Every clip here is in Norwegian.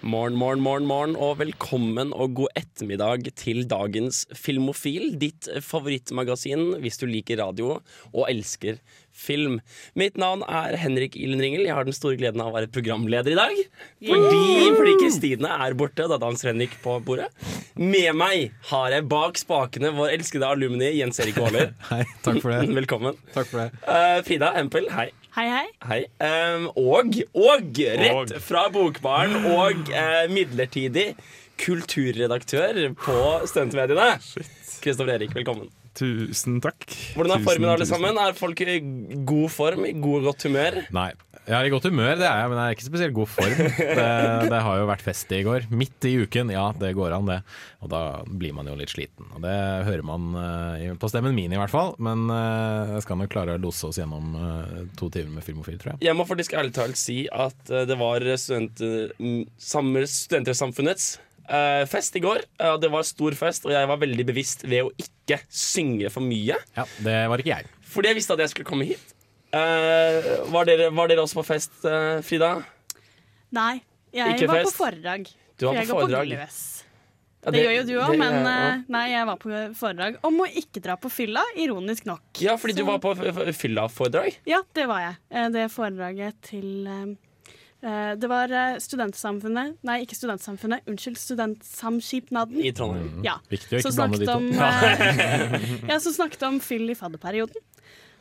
Morgen, morgen, morgen, morgen, og velkommen og god ettermiddag til dagens Filmofil. Ditt favorittmagasin hvis du liker radio og elsker film. Mitt navn er Henrik Ildenringel. Jeg har den store gleden av å være programleder i dag. Fordi, fordi Kristine er borte, da danser Henrik på bordet. Med meg har jeg bak spakene vår elskede alumni Jens Erik Waaler. Hei, takk for det. Velkommen. Takk for det. Uh, Frida Hempel, hei. Hei, hei. Hei. Um, og, og rett fra Bokbaren og uh, midlertidig kulturredaktør på Studentmediene. Kristoffer Erik, velkommen. Tusen takk. Hvordan er Tusen, formen, alle sammen? Er folk i god form? I god godt humør? Nei, jeg er i godt humør, det er jeg, men jeg er ikke spesielt god form. Det, det har jo vært fest i går. Midt i uken, ja, det går an, det. Og da blir man jo litt sliten. Og det hører man eh, på stemmen min i hvert fall. Men eh, jeg skal nok klare å lose oss gjennom eh, to timer med Filmofil, tror jeg. Jeg må faktisk ærlig talt si at det var student, mm, Studentersamfunnets fest i går. Det var stor fest, og jeg var veldig bevisst ved å ikke synge for mye. Ja, det var ikke jeg. Fordi jeg visste at jeg skulle komme hit. Eh, var, dere, var dere også på fest, eh, Frida? Nei, jeg Ikke var fest? på foredrag. Du var på jeg på går foredrag. på Gløs. Ja, Det, gjør jo du òg, men ja. eh, nei, jeg var på foredrag om å ikke dra på fylla, ironisk nok. Ja, fordi du var på fylla-foredrag. Ja, det var jeg. Det foredraget til Det var Studentsamfunnet Nei, ikke Studentsamfunnet. Unnskyld, Studentsamskipnaden. I Trondheim. Ja. Viktig å ikke blande de to. om, ja, som snakket om fyll i fadderperioden.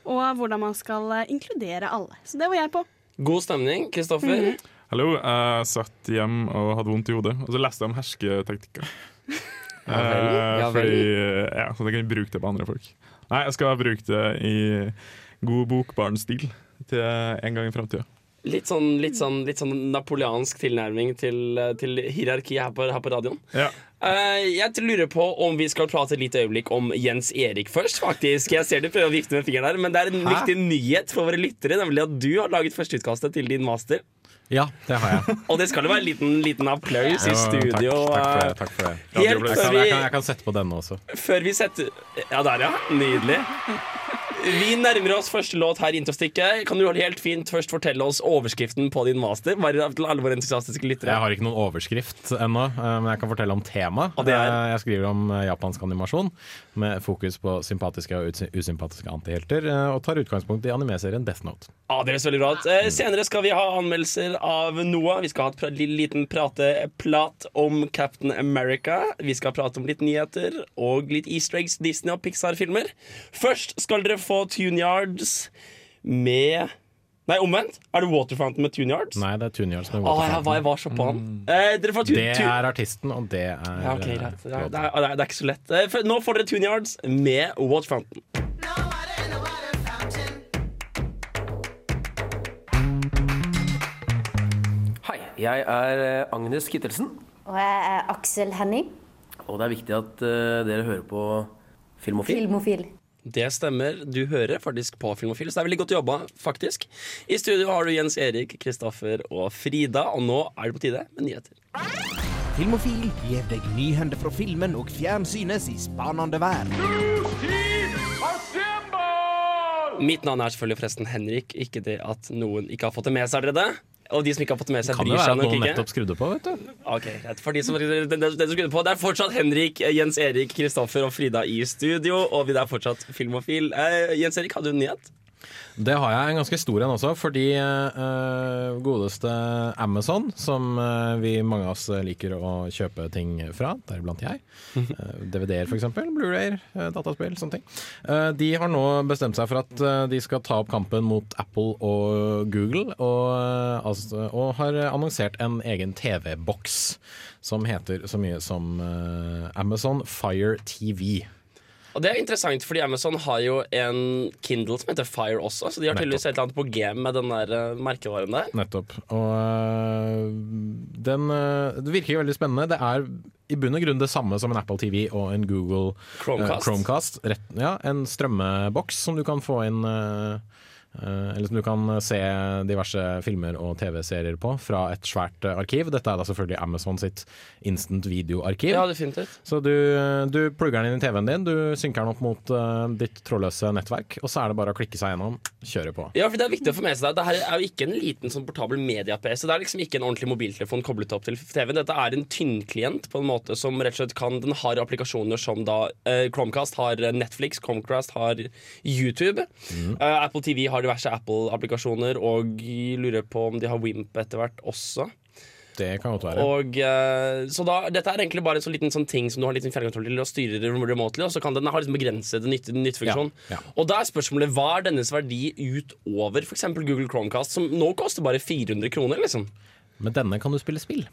Og hvordan man skal eh, inkludere alle. Så det var jeg på. God stemning, Kristoffer. Hallo, jeg satt hjem og hadde vondt i hodet, og så leste jeg om hersketeknikker. Ja vel, Eh, ja vel. fordi, ja, så jeg kan bruke det på andre folk. Nei, jeg skal bruke det i god bokbarnstil til en gang i framtida. Litt sånn, litt, sånn, litt sånn napoleansk tilnærming til, eh, til hierarki her på, her på radioen. Ja. Uh, jeg lurer på om vi skal prate litt øyeblikk om Jens Erik først. faktisk Jeg ser du prøver å vifte med fingeren der Men det er en Hæ? viktig nyhet for våre lyttere, nemlig at du har laget førsteutkastet til din master. Ja, det har jeg. Og det skal jo være en liten, liten applaus i studio. Takk, takk for det. Takk for det. eh, Helt Jeg kan, jeg, kan, jeg kan sette på denne også. Før vi setter Ja, der, ja. Nydelig. Vi nærmer oss første låt her inntil stykket. Kan du helt fint først fortelle oss overskriften på din master? Bare til alle våre entusiastiske lyttere. Jeg har ikke noen overskrift ennå, eh, men jeg kan fortelle om temaet. Eh, Jeg skriver om eh, japansk animasjon, med fokus på sympatiske og usympatiske antihelter, eh, og tar utgangspunkt i animeserien Death Note. Ja, det høres veldig bra. Eh, Senere skal vi ha anmeldelser av Noah. Vi skal ha li- liten prateplat om Captain America. Vi skal prate om litt nyheter og litt easter eggs, Disney og Pixar-filmer. Først skal dere få Tune Yards med Nei, omvendt. Er det Water Fountain med Tune Yards? Nei, det er Tune Yards med Water Fountain. Water var, jeg var så på han. Eh, dere får Tune Det er artisten, og det er ja, okay, eh. Det er, det, er, det er ikke så lett. Eh, for- Nå får dere Tune Yards med Water Fountain. Hei, jeg er eh, Agnes Kittelsen, Og jeg er Aksel Henning, og det er viktig at uh, dere hører på Filmofil. filmofil. Det stemmer. Du hører faktisk på Filmofil, så det er veldig godt jobba, faktisk. I studio har du Jens Erik, Kristoffer og Frida, og nå er det på tide med nyheter. Filmofil gir deg nyhender fra filmen og fjernsynets i spanende verden. Mitt navn er selvfølgelig forresten Henrik, ikke det at noen ikke har fått det med seg allerede. Og de som ikke har fått med seg, Kan jo bryr være seg at nok noen ikke. nettopp skrudde på, vet du. Ok, greit. For de som, de, det, som skrudde på, det er fortsatt Henrik, Jens Erik, Kristoffer og Frida i studio, og vi er fortsatt filmofil. Eh, Jens Erik, hadde du en nyhet? Det har jeg en ganske stor en også, fordi uh, godeste Amazon, som uh, vi mange av oss liker å kjøpe ting fra, deriblant jeg, uh, DVD-er f.eks., Blu-rayer, uh, dataspill, sånne ting, eh, de har nå bestemt seg for at eh, de skal ta opp kampen mot Apple og Google, og, eh, altså, og har annonsert en egen TV-boks som heter så mye som eh, Amazon Fire TV. Og det er interessant, fordi Amazon har jo en Kindle som heter Fire også, så de har tydeligvis et eller annet på game med den der eh, merkevaren der. Nettopp. Og øh, den øh, Det virker jo veldig spennende. Det er i bunn og grunn det samme som en Apple TV og en Google Chromecast. Chromecast. Rett, ja, en strømmeboks som du kan få inn Eh, eller som du kan se diverse filmer og TV-serier på fra et svært eh, arkiv. Dette er da selvfølgelig Amazon sitt instant videoarkiv. Ja, definitivt. Så du, du plugger den inn i TV-en din, du synker den opp mot eh, ditt trådløse nettverk, og så er det bare å klikke seg gjennom, kjøre på. Ja, for Det er viktig å få med seg det. Dette er jo ikke en liten sånn portabel media-PC. Det er liksom ikke en ordentlig mobiltelefon koblet opp til TV-en. Dette er en tynnklient på en måte som rett og slett kan Den har applikasjoner som da eh, Chromecast har Netflix, Chromecast har YouTube. Eh, Apple TV har diverse Apple-applikasjoner, og lurer på om de har Wimp etter hvert også. Det kan godt være. Og, eh, så da, Dette er egentlig bare en sånn liten sånn ting som du har litt fjernkontroll til og styrer remotely, og så kan den ha liksom begrenset nytte, nyttefunksjon. Ja, ja. Og da er spørsmålet hva er dennes verdi utover f.eks. Google Chromecast, som nå koster bare 400 kroner, liksom. Med denne kan du spille spill.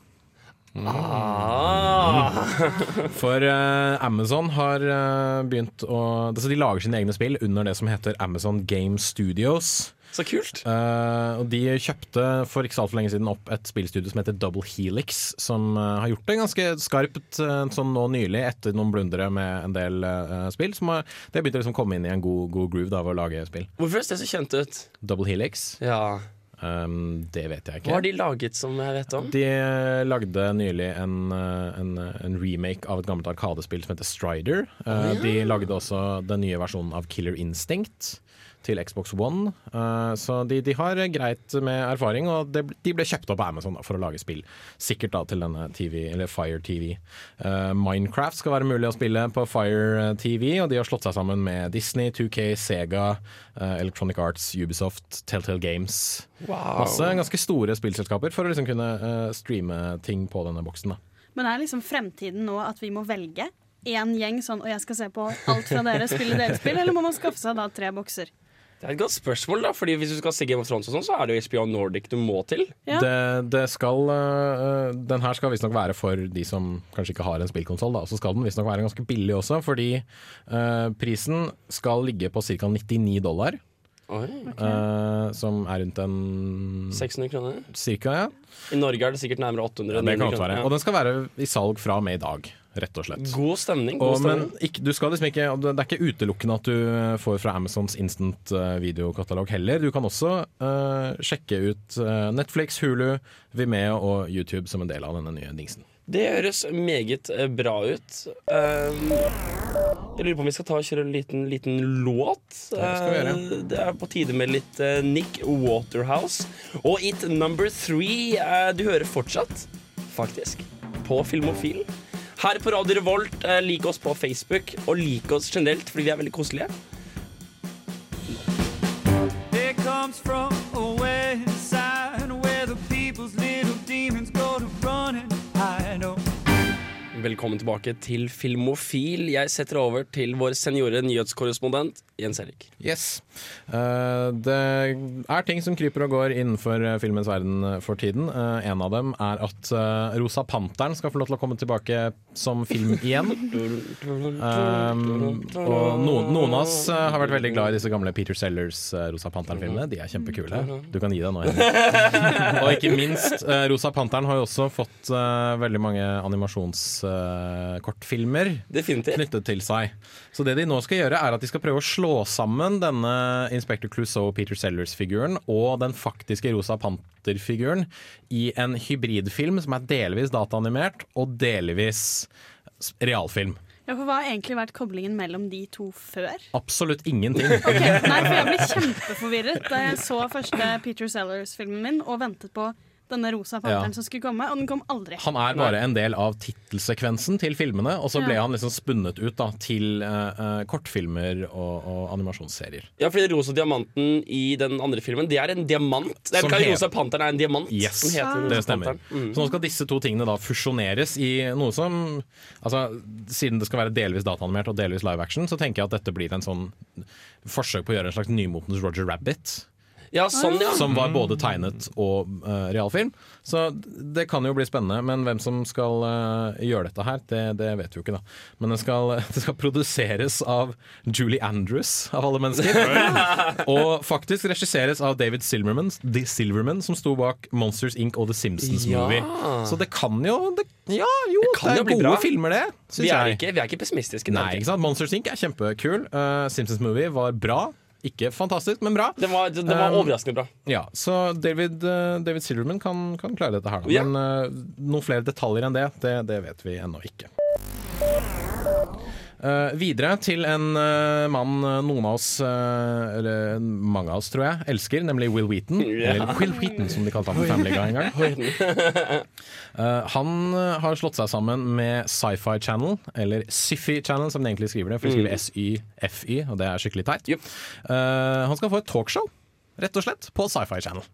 Ah. For uh, Amazon har uh, begynt å altså De lager sine egne spill under det som heter Amazon Game Studios. Så kult. Uh, og De kjøpte for ikke så altfor lenge siden opp et spillstudio som heter Double Helix, som uh, har gjort det ganske skarpt uh, sånn nå nylig, etter noen blundere med en del spill. Som har, det har begynt å liksom komme inn i en god, god groove da, av å lage spill. Hvorfor høres det så kjent ut? Double Helix, Ja. Um, det vet jeg ikke. Hva har de laget som jeg vet om? De lagde nylig en, eh, en, en remake av et gammelt arkadespill som heter Strider. Eh, De lagde også den nye versjonen av Killer Instinct til Xbox One. Eh, Så de, de har greit med erfaring, og de ble kjøpt opp av Amazon da, for å lage spill. Sikkert da til denne TV, eller Fire TV. Eh, Minecraft skal være mulig å spille på Fire TV, og de har slått seg sammen med Disney, 2K, Sega, eh, Electronic Arts, Ubisoft, Telltale Games. Masse ganske store spillselskaper for å liksom kunne streame ting på denne boksen. da. Men er liksom fremtiden nå at vi må velge én gjeng sånn, og jeg skal se på alt fra dere, spille deres spill, eller må man skaffe seg da tre bokser? Det er et godt spørsmål, da Fordi hvis du skal se Game of Thrones, og sånn så er det jo HBO Nordic du må til. Ja. Det, det skal, eh, den her skal visstnok være for de som kanskje ikke har en spillkonsoll. Og så skal den visstnok være ganske billig også, fordi eh, prisen skal ligge på ca. 99 dollar. Oi, eh, som er rundt en 600 kroner. Cirka, ja. I Norge er det sikkert nærmere 800. ja det kan godt være. Og den skal være i salg fra og med i dag, rett og slett. God stemning. Og, God men stemning. ikke, du skal liksom ikke, det er ikke utelukkende at du får fra Amazons instant eh, videokatalog heller. Du kan også uh, sjekke ut eh, Netflix, Hulu, Vimeo og YouTube som en del av denne nye dingsen. Det høres meget bra ut. Um, jeg lurer på om vi skal ta og kjøre en liten, liten låt. Det det er på tide med litt Nick Waterhouse. Og It Number Three. du hører fortsatt, faktisk, på Filmofil. Her på Radio Revolt, eh, lik oss på Facebook, og lik oss generelt fordi vi er veldig koselige. It comes from a west side Velkommen tilbake til Filmofil. Jeg setter over til vår seniore nyhetskorrespondent Jens Erik. Yes. Eh, det er ting som kryper og går innenfor eh, filmens verden eh, for tiden. En av dem er at Rosa Panteren skal få lov til å komme tilbake som film igjen. Og noen, av oss har vært veldig glad i disse gamle Peter Sellers Rosa Panteren-filmene. De er kjempekule. Du kan gi deg nå. Henrik. og ikke minst, Rosa Panteren har jo også fått veldig mange animasjonskortfilmer Definitivt. knyttet til seg. Så det de nå skal gjøre er at de skal prøve å slå sammen denne Inspector Clouseau Peter Sellers-figuren og den faktiske Rosa Panter-figuren i en hybridfilm som er delvis dataanimert og delvis realfilm. Ja, for Hva har egentlig vært koblingen mellom de to før? Absolutt ingenting. Ok, Nei, for Jeg ble kjempeforvirret da jeg så første Peter Sellers-filmen min og ventet på denne rosa panteren Ja. som skulle komme, og den kom aldri. Han er bare en del av tittelsekvensen til filmene, og så ble Ja. han liksom spunnet ut da, til eh, kortfilmer og, og animasjonsserier. Ja, fordi Rosa diamanten i den andre filmen, det er en diamant. Det er Som ikke Rosa Panteren er en diamant. Yes, som heter Rosa det stemmer. Mm. Så nå skal disse to tingene da fusjoneres i noe som altså, Siden det skal være delvis dataanimert og delvis live action, så tenker jeg at dette blir en sånn forsøk på å gjøre en slags nymotens Roger Rabbit. Ja, sånn, ja. Som var både tegnet og uh, realfilm. Så det kan jo bli spennende. Men hvem som skal uh, gjøre dette her, det, det vet vi jo ikke, da. Men det skal, det skal produseres av Julie Andrews, av alle mennesker. og faktisk regisseres av David Silverman, The Silverman som sto bak Monsters Inc. og The Simpsons Ja. Movie. Så det kan jo det, Ja, jo, det, kan jo er bli gode bra. filmer, det. Vi er, ikke, vi er ikke pessimistiske. Nei, ikke sant? Monsters Inc. er kjempekul. Uh, Simpsons Movie var bra. Ikke fantastisk, men bra. Det var, det, det var Um, overraskende bra. Ja, Så David, eh, David Silverman kan, kan klare dette her, da. Men eh, noen flere detaljer enn det, det, det vet vi ennå ikke. Eh, videre til en uh, mann eh, noen av oss, uh, eller mange av oss tror jeg, elsker, nemlig Will Wheaton. Ja. Eller Will Wheaton, som de kalte ham på Family Guy en gang. Han har slått seg sammen med Sci-Fi Channel, eller Syfy Channel som de egentlig skriver det, for de skriver Mm. S-Y-F-Y, og det er skikkelig teit. Eh, han skal få et talkshow. Rett og slett, på Sci-Fi Channel.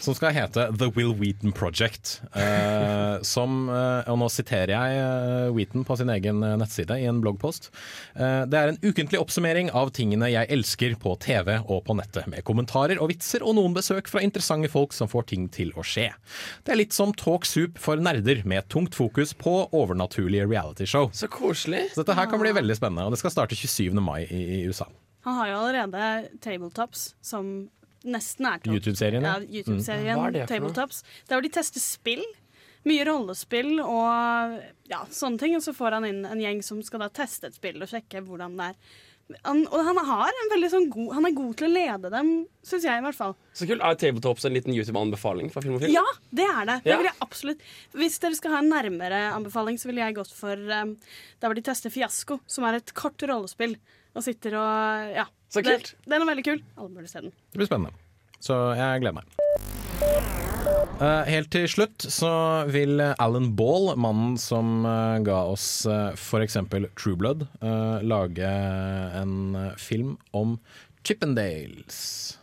Som skal hete The Will Wheaton Project. Eh, som, eh, og nå siterer jeg eh, Wheaton på sin egen eh, nettside i en bloggpost. Eh, det er en ukentlig oppsummering av tingene jeg elsker på TV og på nettet, med kommentarer og vitser og noen besøk fra interessante folk som får ting til å skje. Det er litt som Talk Soup for nerder, med tungt fokus på overnaturlige realityshow. Så koselig. Så dette her kan bli veldig spennende, og det skal starte 27. mai i USA. Han har jo allerede Tabletops, som nesten er YouTube-serien, ja. YouTube-serien Mm. Tabletops. Det er hvor de tester spill. Mye rollespill og ja, sånne ting. Og så får han inn en gjeng som skal da teste et spill og sjekke hvordan det er. Han, og han, har en veldig sånn god, han er god til å lede dem, syns jeg i hvert fall. Så kult. Er Tabletops en liten YouTube-anbefaling fra Film og Film? Ja, det er det. det Ja. vil jeg absolutt. Hvis dere skal ha en nærmere anbefaling, så ville jeg gått for um, der hvor de tester Fiasko, som er et kort rollespill. Og sitter og Ja. Så kult. Det, den er veldig kul. Alle burde se den. Det blir spennende. Så jeg gleder meg. Uh, helt til slutt så vil Alan Ball, mannen som uh, ga oss uh, f.eks. True Blood, eh, lage en eh, film om Chippendales.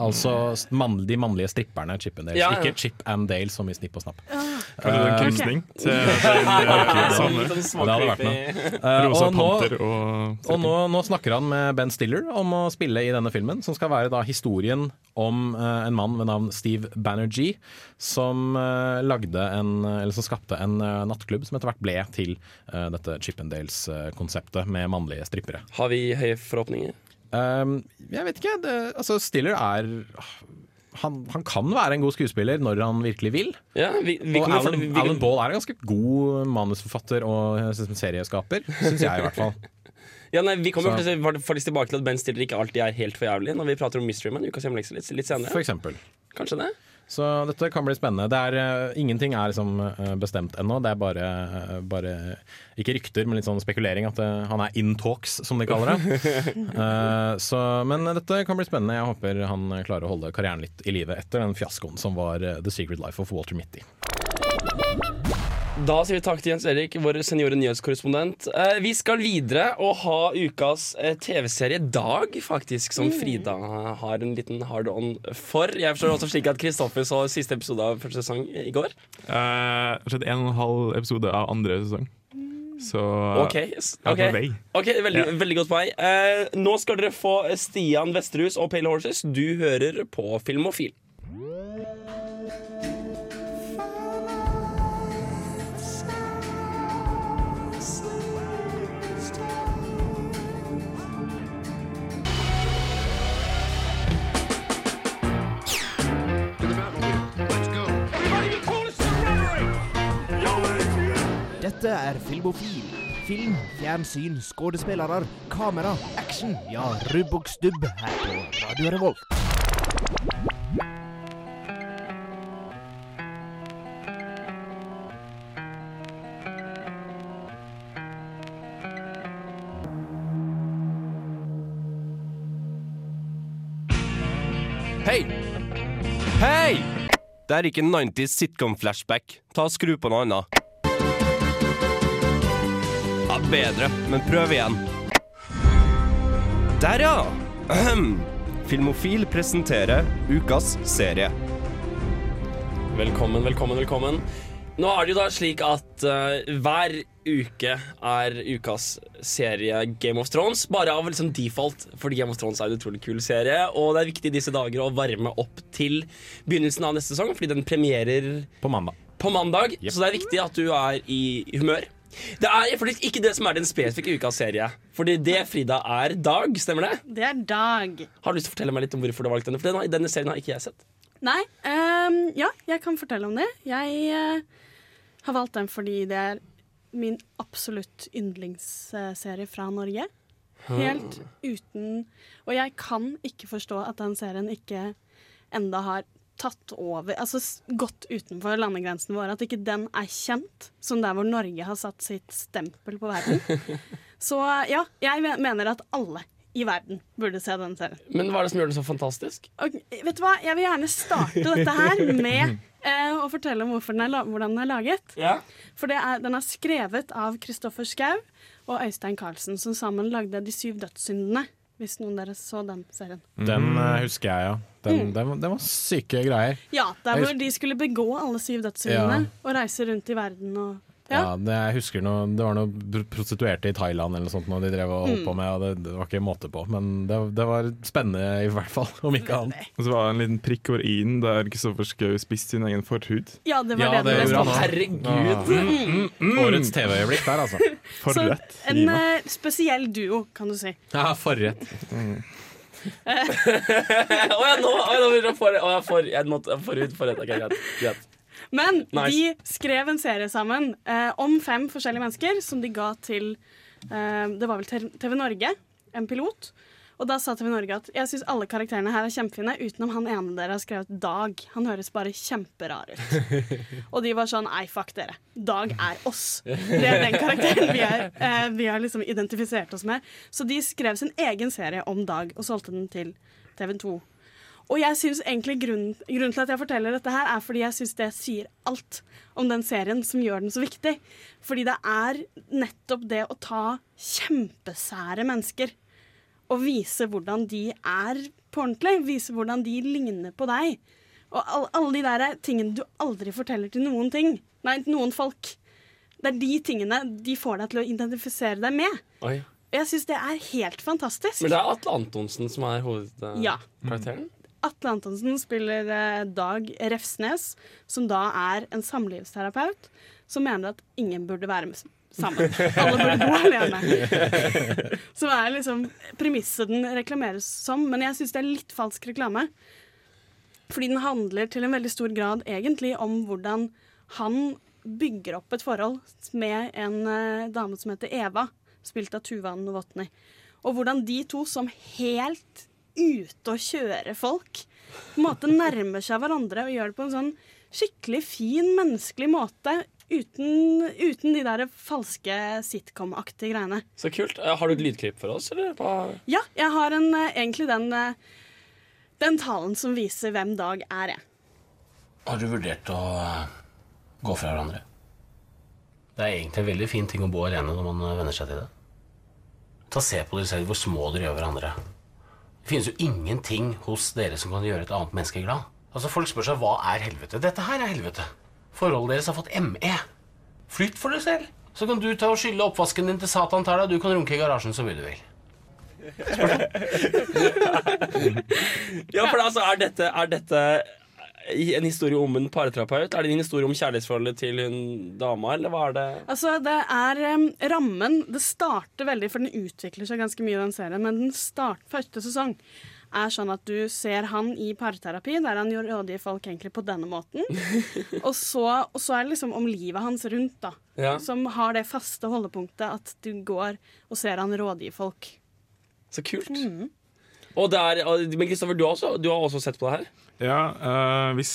Altså man, de mannlige stripperne Chippendales. Ja, ja. Ikke Chip and Dale som i Snipp og Snapp. Det er en Eh, krysning til eh, samme. Det hadde vært noe. Eh, Rosa og nå- panter og og nå, nå snakker han med Ben Stiller om å spille i denne filmen, som skal være da historien om uh, en mann ved navn Steve Banerjee, som uh, lagde en, eller som skapte en nattklubb som etter hvert ble til dette Chippendales-konseptet med mannlige strippere. Har vi høye forhåpninger? Um, jeg vet ikke. Det, altså Stiller er han, han kan være en god skuespiller når han virkelig vil. Ja, vi, vi og Alan, vi- Alan Ball er en ganske god manusforfatter og eh, serieskaper, syns jeg i hvert fall. Ja, nei, Vi kommer faktisk faktisk tilbake til at Ben Stiller ikke alltid er helt for jævlig når vi prater om Mystery Man. Ukas hjemmelekse litt, litt senere. For eksempel. Kanskje det? Så dette kan bli spennende. Det er, eh, ingenting er liksom eh, bestemt ennå. Det er bare, eh, bare Ikke rykter, men litt sånn spekulering. At det, han er in talks, som de kaller det. uh, så, men dette kan bli spennende. Jeg håper han klarer å holde karrieren litt i live etter den fiaskoen som var The Secret Life of Walter Mitty. Da sier vi takk til Jens Erik, vår seniore nyhetskorrespondent. Eh, vi skal videre og ha ukas eh, TV-serie Dag, faktisk, som Frida har en liten hard on for. Jeg forstår også slik at Kristoffer så siste episode av første sesong i går. Eh, sett en og en halv episode av andre sesong. Så Ok, Okay. er ok. veldig, yeah. veldig godt på vei. Eh, nå skal dere få Stian Vesterhus og Pale Horses. Du hører på Filmofil. Dette er Filmofil. Film, fjernsyn, skuespillere, kamera, action. Ja, rubb og stubb her på Radio Revolt. Hei! Hei! Det er ikke 90s sitcom-flashback. Ta og Skru på noe annet. Bedre, men prøv igjen. Der, ja! Ahem. Filmofil presenterer ukas serie. Velkommen, velkommen, velkommen. Nå er det jo da slik at uh, hver uke er ukas serie Game of Thrones. Bare av liksom default, fordi Game of Thrones er en utrolig kul serie. Og det er viktig i disse dager å varme opp til begynnelsen av neste sesong, fordi den premierer På mandag. På mandag Så det er viktig at du er i humør. Det er faktisk ikke det som er den spesifikke ukas serie. Fordi det, Frida, er Dag. Stemmer det? Det er Dag. Har du lyst til å fortelle meg litt om hvorfor du har valgt denne? For denne, denne serien har ikke jeg sett. Nei, Um, ja, jeg kan fortelle om det. Jeg uh, har valgt den fordi det er min absolutt yndlingsserie fra Norge. Helt uten Og jeg kan ikke forstå at den serien ikke enda har tatt over Altså gått utenfor landegrensene våre. At ikke den er kjent som der hvor Norge har satt sitt stempel på verden. Så ja, jeg mener at alle i verden burde se den serien. Men hva er det som gjør den så fantastisk? Og, vet du hva, Jeg vil gjerne starte dette her med eh, å fortelle om den er, hvordan den er laget. Ja. For det er, den er skrevet av Kristoffer Schau og Øystein Carlsen, som sammen lagde De syv dødssyndene. Hvis noen av dere så den serien. Den eh, husker jeg, ja. Den, Mm. den, var- den var syke greier. Ja, Der hvor de skulle begå alle syv dødssyndene Ja. og reise rundt i verden og Ja. Ja. det, jeg husker noe, det var noen prostituerte i Thailand eller noe sånt de drev og holdt Mm. på med, og det, det var ikke måte på. Men det, det var spennende i hvert fall, om ikke annet. Og så var det en liten prikk over i-en der Kristoffer Schou spiste sin egen forhud. Ja, det var Ja, det, det Herregud! gjorde Mm. Herregud! Mm, Årets TV-øyeblikk der, altså. Så en uh, spesiell duo, kan du si. Ja, forrett. Å ja, nå, å, ja, nå få Å, jeg måtte, jeg forrett. Ok, greit. greit. Men Nice. de skrev en serie sammen eh, om fem forskjellige mennesker som de ga til eh, Det var vel TV Norge, en pilot. Og da sa TV Norge at jeg syns alle karakterene her er kjempefine, utenom han ene dere har skrevet Dag. Han høres bare kjemperar ut. Og de var sånn nei, fuck dere. Dag er oss. Det er den karakteren vi, er, eh, vi har liksom identifisert oss med. Så de skrev sin egen serie om Dag og solgte den til TV 2. Og jeg synes egentlig grunnen, grunnen til at jeg forteller dette her, er fordi jeg syns det sier alt om den serien som gjør den så viktig. Fordi det er nettopp det å ta kjempesære mennesker og vise hvordan de er på ordentlig. Vise hvordan de ligner på deg. Og all, alle de der tingene du aldri forteller til noen ting. Nei, noen folk. Det er de tingene de får deg til å identifisere deg med. Oi. Jeg syns det er helt fantastisk. Men det er Atle Antonsen som er Ja. Atle Antonsen spiller eh, Dag Refsnes, som da er en samlivsterapeut som mener at ingen burde være sammen. Alle burde bo alene. Som er liksom premisset den reklameres som, men jeg syns det er litt falsk reklame. Fordi den handler til en veldig stor grad egentlig om hvordan han bygger opp et forhold med en eh, dame som heter Eva, spilt av Tuva Novotny. Og hvordan de to som helt ute og kjøre folk på en måte nærmer seg hverandre og gjør det på en sånn skikkelig fin, menneskelig måte. Uten, uten de der falske sitcom-aktige greiene. Så kult. Eh, Har du et lydklipp for oss, eller? Hva- Ja, jeg har en, eh, egentlig den, eh, den talen som viser hvem Dag er, jeg. Har du vurdert å gå fra hverandre? Det er egentlig en veldig fin ting å bo alene når man venner seg til det. Ta Se på dere selv hvor små dere gjør hverandre. Det finnes jo ingenting hos dere som kan gjøre et annet menneske glad. Altså Folk spør seg hva er helvete. Dette her er helvete. Forholdet deres har fått ME. Flytt for deg selv. Så kan du ta og skylle oppvasken din til Satan tar deg, og du kan runke i garasjen så mye du vil. Ja, for altså, er dette, er dette en historie om en parterapeut? Er det en historie om kjærlighetsforholdet til hun dama, eller hva er det? Altså, det er um, rammen Det starter veldig, for den utvikler seg ganske mye, den serien. Men den start, første sesong er sånn at du ser han i parterapi, der han rådgir folk egentlig på denne måten. og, så, og så er det liksom om livet hans rundt, da. Ja. Som har det faste holdepunktet at du går og ser han rådgi folk. Så kult. Og det er, men Kristoffer, du, du har også sett på det her? Ja, uh, hvis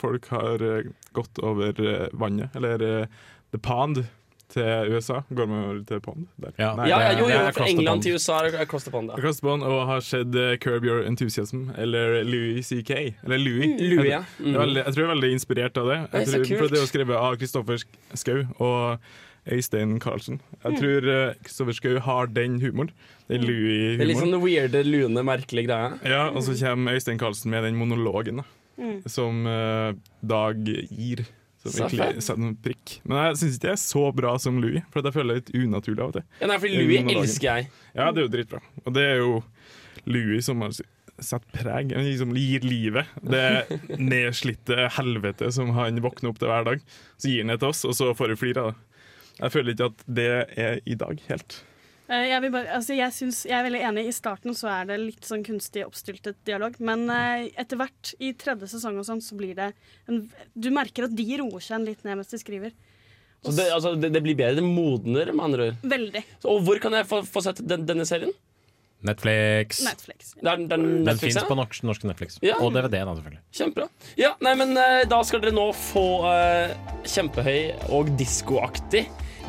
folk har eh, gått over eh, vannet, eller uh, The Pond til USA Går man over til Pond? Der. Ja, Nei, Ja, det ja, er- jo, det er fra England Pond. til USA er the Pond. Ja. Across the Pond, og har sett uh, Curb Your Enthusiasm, eller Louis CK. Eller Louis. Mm. Louis, ja. Jeg, er veldig, jeg tror jeg er veldig inspirert av det. Jeg det er tror, kult. for det er jo skrevet av Kristoffer Skau og Øystein Carlsen. Jeg Mm. tror Kristoffer Skau har den humoren. Den Det er litt sånn Louis-humoren. weirde, lune, merkelige greia. Ja, og så kommer Øystein Carlsen med den monologen da, Mm. som uh, Dag gir. Som egentlig setter en prikk. Men jeg syns ikke det er så bra som Louis, for jeg føler det litt unaturlig av og til. Ja, nei, for Louis elsker jeg. Ja, det er jo dritbra. Og det er jo Louis som har satt preg, han liksom gir livet. Det nedslitte helvete som han våkner opp til hver dag. Så gir han det til oss, og så får vi flire av det. Jeg føler ikke at det er i dag, helt. Eh, Jeg, vil bare, altså jeg, synes, jeg er veldig enig. I starten så er det litt sånn kunstig oppstyltet dialog. Men eh, etter hvert, i tredje sesong og sånn, så blir det en, Du merker at de roer seg litt ned mens de skriver. Så det, altså, det, det blir bedre. Det modner, med andre ord. Veldig. Så, og hvor kan jeg få, få sett den, denne serien? Netflix. Netflix. Er Den Netflix, fins ja? på norsk, norsk Netflix. Ja. Og DVD, da, selvfølgelig. Kjempebra. Ja, nei, men eh, da skal dere nå få uh, kjempehøy og diskoaktig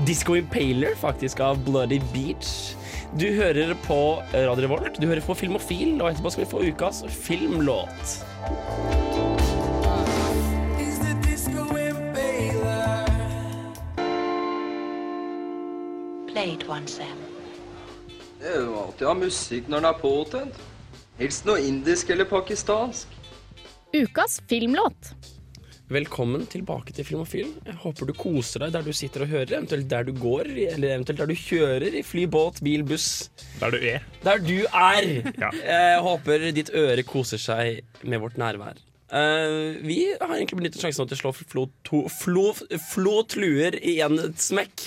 Disco Impaler, faktisk, av Bloody Beach. Du hører på Radio Revolt, du hører på Filmofil, og etterpå skal vi få ukas filmlåt. Play it Sam. Det er jo alltid å ha musikk når den er påtent. Helst noe indisk eller pakistansk. Ukas filmlåt. Velkommen tilbake til Filmofil. Jeg håper du koser deg der du sitter og hører, eventuelt der du går, eller eventuelt der du kjører i fly, båt, bil, buss. Der du er. Der du er! Jeg håper ditt øre koser seg med vårt nærvær. Uh, vi har egentlig benyttet sjansen til å slå flo, to, flo, flo tluer i en smekk,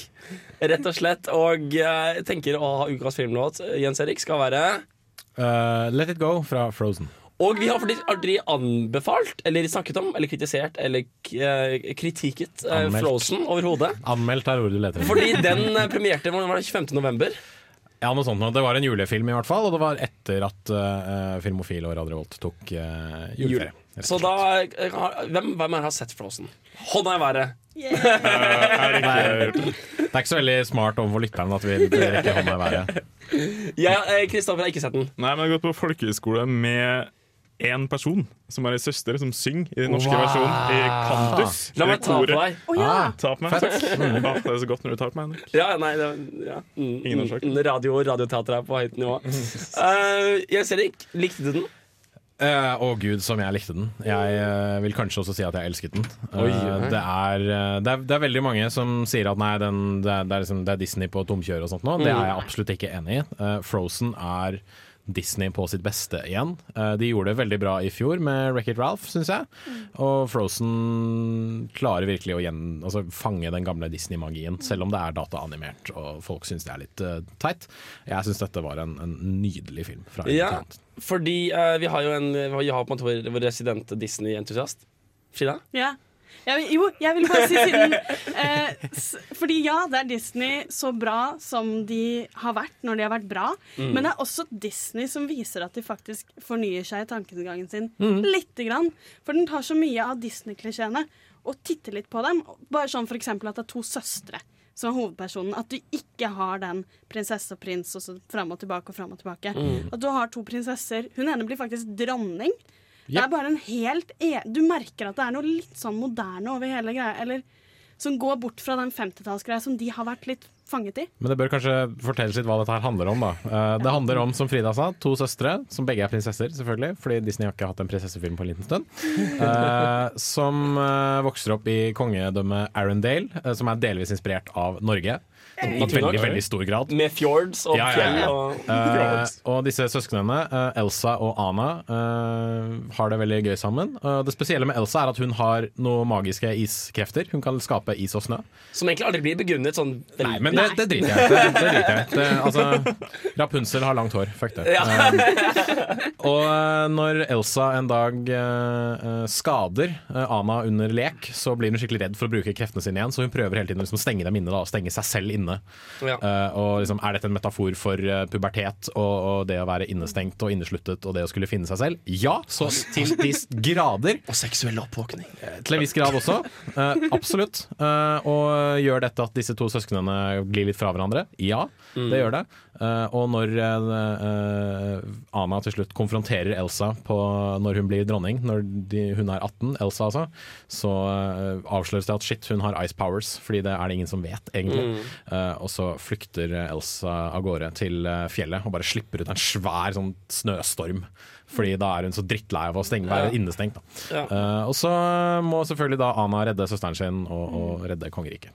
rett og slett. Og uh, tenker å ha ukas filmlåt, Jens Erik, skal være Uh, Let It Go fra Frozen. Og vi har faktisk aldri anbefalt, eller snakket om, eller kritisert, eller kritiket kritikket eh, Anmeldt. Frozen overhodet. Anmeldt er ordet du leter etter. Fordi den eh, premierte var det, 25. november. Ja, noe sånt. Det var en julefilm, i hvert fall. Og det var etter at uh, Filmofil og Radio Volt tok uh, juleferie. Så da eh, har- Hvem, hvem her har sett Frozen? Hånda i været. det, er, det er ikke så veldig smart overfor lytteren at vi rekker hånda i været. Ja, eh, Kristoffer har ikke sett den. Nei, men jeg har gått på folkehøyskole med én person som er ei søster som synger i den norske Wow. versjonen i Kantus. La meg ta på deg. Oh, ja. Ah, ta på meg. Fett. Mm. Ah, det er så godt når du tar på meg, Henrik. Ja, nei, det, ja. Mm, Ingen årsak. mm, Radio radioteater er på høyt nivå. Uh, Jens Erik, likte du den? Eh, Å gud, som jeg likte den. Jeg uh, vil kanskje også si at jeg elsket den. Uh, Oi, det, er, det, er, det er veldig mange som sier at nei, den, det, er, det, er liksom, det er Disney på tomkjør og sånt nå. Det Mm. er jeg absolutt ikke enig i. Frozen er Disney på sitt beste igjen. Eh, de gjorde det veldig bra i fjor med Wreck-It Ralph, syns jeg. Og Frozen klarer virkelig å gjen, altså, fange den gamle Disney-magien, selv om det er dataanimert og folk syns det er litt uh, teit. Jeg syns dette var en, en nydelig film. Fra Ja, fordi uh, vi har jo en, vi har på en måte vår, vår resident Disney-entusiast. Frida? Ja. Jeg, vil- jo, jeg vil bare si siden eh, s, Fordi ja, det er Disney så bra som de har vært når de har vært bra. Mm. Men det er også Disney som viser at de faktisk fornyer seg i tankegangen sin. Mm. Lite grann. For den tar så mye av Disney-klisjeene og titter litt på dem. Bare sånn for eksempel at det er to søstre som er hovedpersonen. At du ikke har den prinsesse og prins og så fram og tilbake og fram og tilbake. Mm. At du har to prinsesser. Hun ene blir faktisk dronning. Det er bare en helt e Du merker at det er noe litt sånn moderne over hele greia. Eller som går bort fra den 50-tallsgreia som de har vært litt fanget i. Men det bør kanskje fortelles litt hva dette her handler om. da Eh, Det handler om, som Frida sa, to søstre, som begge er prinsesser, selvfølgelig. Fordi Disney har ikke hatt en prinsessefilm på en liten stund. eh, som eh, vokser opp i kongedømmet Arendale, som er delvis inspirert av Norge. I veldig, veldig stor grad. Med fjords og fjell og uh, og disse søsknene, uh, Elsa og Ana, uh, har det veldig gøy sammen. Eh, det spesielle med Elsa er at hun har noen magiske iskrefter. Hun kan skape is og snø. Som egentlig aldri blir begrunnet sånn veldig Nei, men det, det driter jeg i. Det, det jeg. Altså, Rapunzel har langt hår. Fuck det. Ja. Og eh, når Elsa en dag eh, eh, skader eh, Ana under lek, så blir hun skikkelig redd for å bruke kreftene sine igjen, så hun prøver hele tiden å liksom stenge dem inne. Da, og stenge seg selv inne. Ja. Uh, og liksom, Er dette en metafor for uh, pubertet og, og det å være innestengt og innesluttet og det å skulle finne seg selv? Ja, så til de grader. Og seksuell oppvåkning. Til en viss grad også. Uh, absolutt. Eh, og gjør dette at disse to søsknene glir litt fra hverandre? Ja, Mm. det gjør det. Eh, og når eh, eh, Ana til slutt konfronterer Elsa på, når hun blir dronning, når de, hun er 18, Elsa altså, så eh, avsløres det at shit, hun har ice powers, fordi det er det ingen som vet, egentlig. Mm. Eh, og så flykter Elsa av gårde til eh, fjellet og bare slipper ut en svær sånn snøstorm. Fordi da er hun så drittlei av å stenge, være Ja. innestengt. Da. Ja. Eh, og så må selvfølgelig da Ana redde søsteren sin og, og redde kongeriket.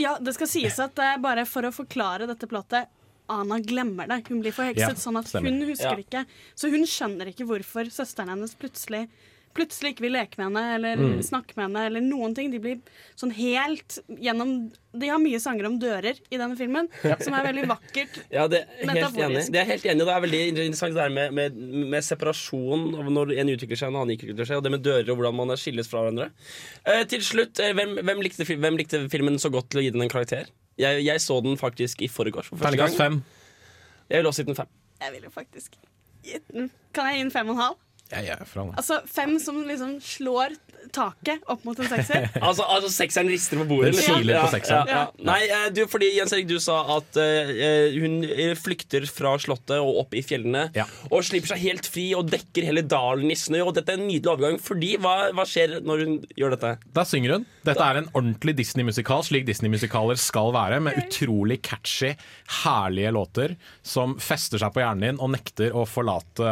Ja, det skal sies at det er bare for å forklare dette plottet Ana glemmer det. Hun blir forhekset, Ja, sånn at stemmer. hun husker Ja. ikke. Så hun skjønner ikke hvorfor søsteren hennes plutselig Plutselig ikke vil leke med henne eller Mm. snakke med henne. eller noen ting. De blir sånn helt gjennom De har mye sanger om dører i denne filmen, som er veldig vakkert. Ja, det er helt enig. Det er helt enig. Det er veldig interessant det der med, med, med separasjon av når en utvikler seg og en annen ikke utvikler seg, og det med dører og hvordan man skilles fra hverandre. Eh, til slutt, eh, hvem, hvem, likte, hvem likte filmen så godt til å gi den en karakter? Jeg, jeg så den faktisk i forgårs. for Terningkast fem. Jeg vil også gitt den fem. Jeg vil jo faktisk gi den Kan jeg gi den fem og en halv? Jeg er fra den. Altså fem som liksom slår taket opp mot en sekser. Altså, altså sekseren rister på bordet? Den kiler på sekseren. Ja, ja. Nei, eh, du, fordi Jens Erik, du sa at uh, hun flykter fra slottet og opp i fjellene. Og slipper seg helt fri og dekker hele dalen i snø. Og dette er en nydelig overgang. Fordi, hva, hva skjer når hun gjør dette? Da synger hun. Dette er en ordentlig Disney-musikal, slik Disney-musikaler skal være, med utrolig catchy, herlige låter som fester seg på hjernen din og nekter å forlate,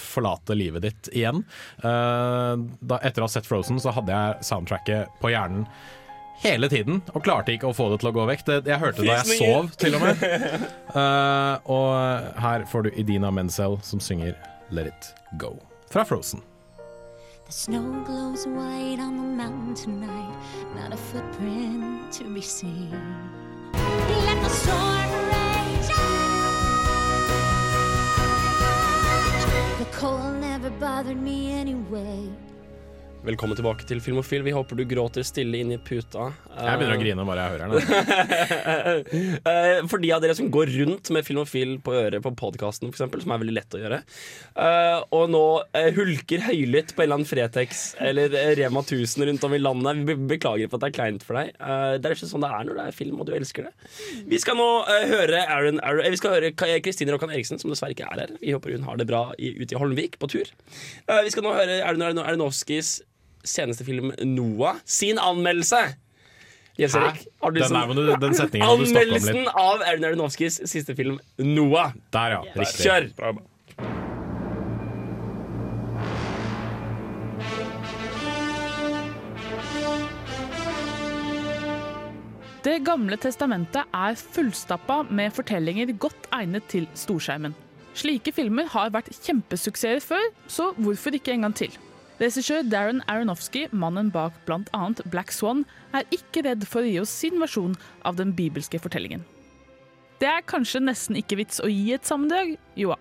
forlate livet ditt igjen. Eh, da, etter å ha sett Frozen, så hadde jeg soundtracket på hjernen hele tiden, og klarte ikke å få det til å gå vekk. Det, jeg hørte det da jeg sov, til og med. Uh, og her får du Idina Menzel som synger Let It Go fra Frozen. The snow glows white on the mountain tonight, not a footprint to be seen. Let the storm rage on. The cold bothered me anyway. Velkommen tilbake til Filmofil. Vi håper du gråter stille inn i puta. Jeg begynner å grine bare jeg hører den. Eh, For de av dere som går rundt med Filmofil på øret på podkasten, som er veldig lett å gjøre, eh, og nå eh, hulker høylytt på en eller annen Fretex eller Rema 1000 rundt om i landet Vi Beklager for at det er kleint for deg. Det er ikke sånn det er når det er film og du elsker det. Vi skal nå høre Aaron, Aaron, Vi skal høre Kristine Rokkan Eriksen, som dessverre ikke er her. Vi håper hun har det bra ute i Holmvik på tur. Vi skal nå høre Aaron Aron- Aronofskys seneste film Noah sin anmeldelse. Jens Hæ? Erik, har du Den liksom- du- den setningen har du snakka om litt. Anmeldelsen av Erin Aronovskis siste film Noah. Der, ja. Riktig. Kjør! Det gamle testamentet er fullstappa med fortellinger godt egnet til storskjermen. Slike filmer har vært kjempesuksesser før, så hvorfor ikke en gang til? Regissør Darren Aronofsky, mannen bak bl.a. Black Swan, er ikke redd for å gi oss sin versjon av den bibelske fortellingen. Det er kanskje nesten ikke vits å gi et sammendrag? Jo da.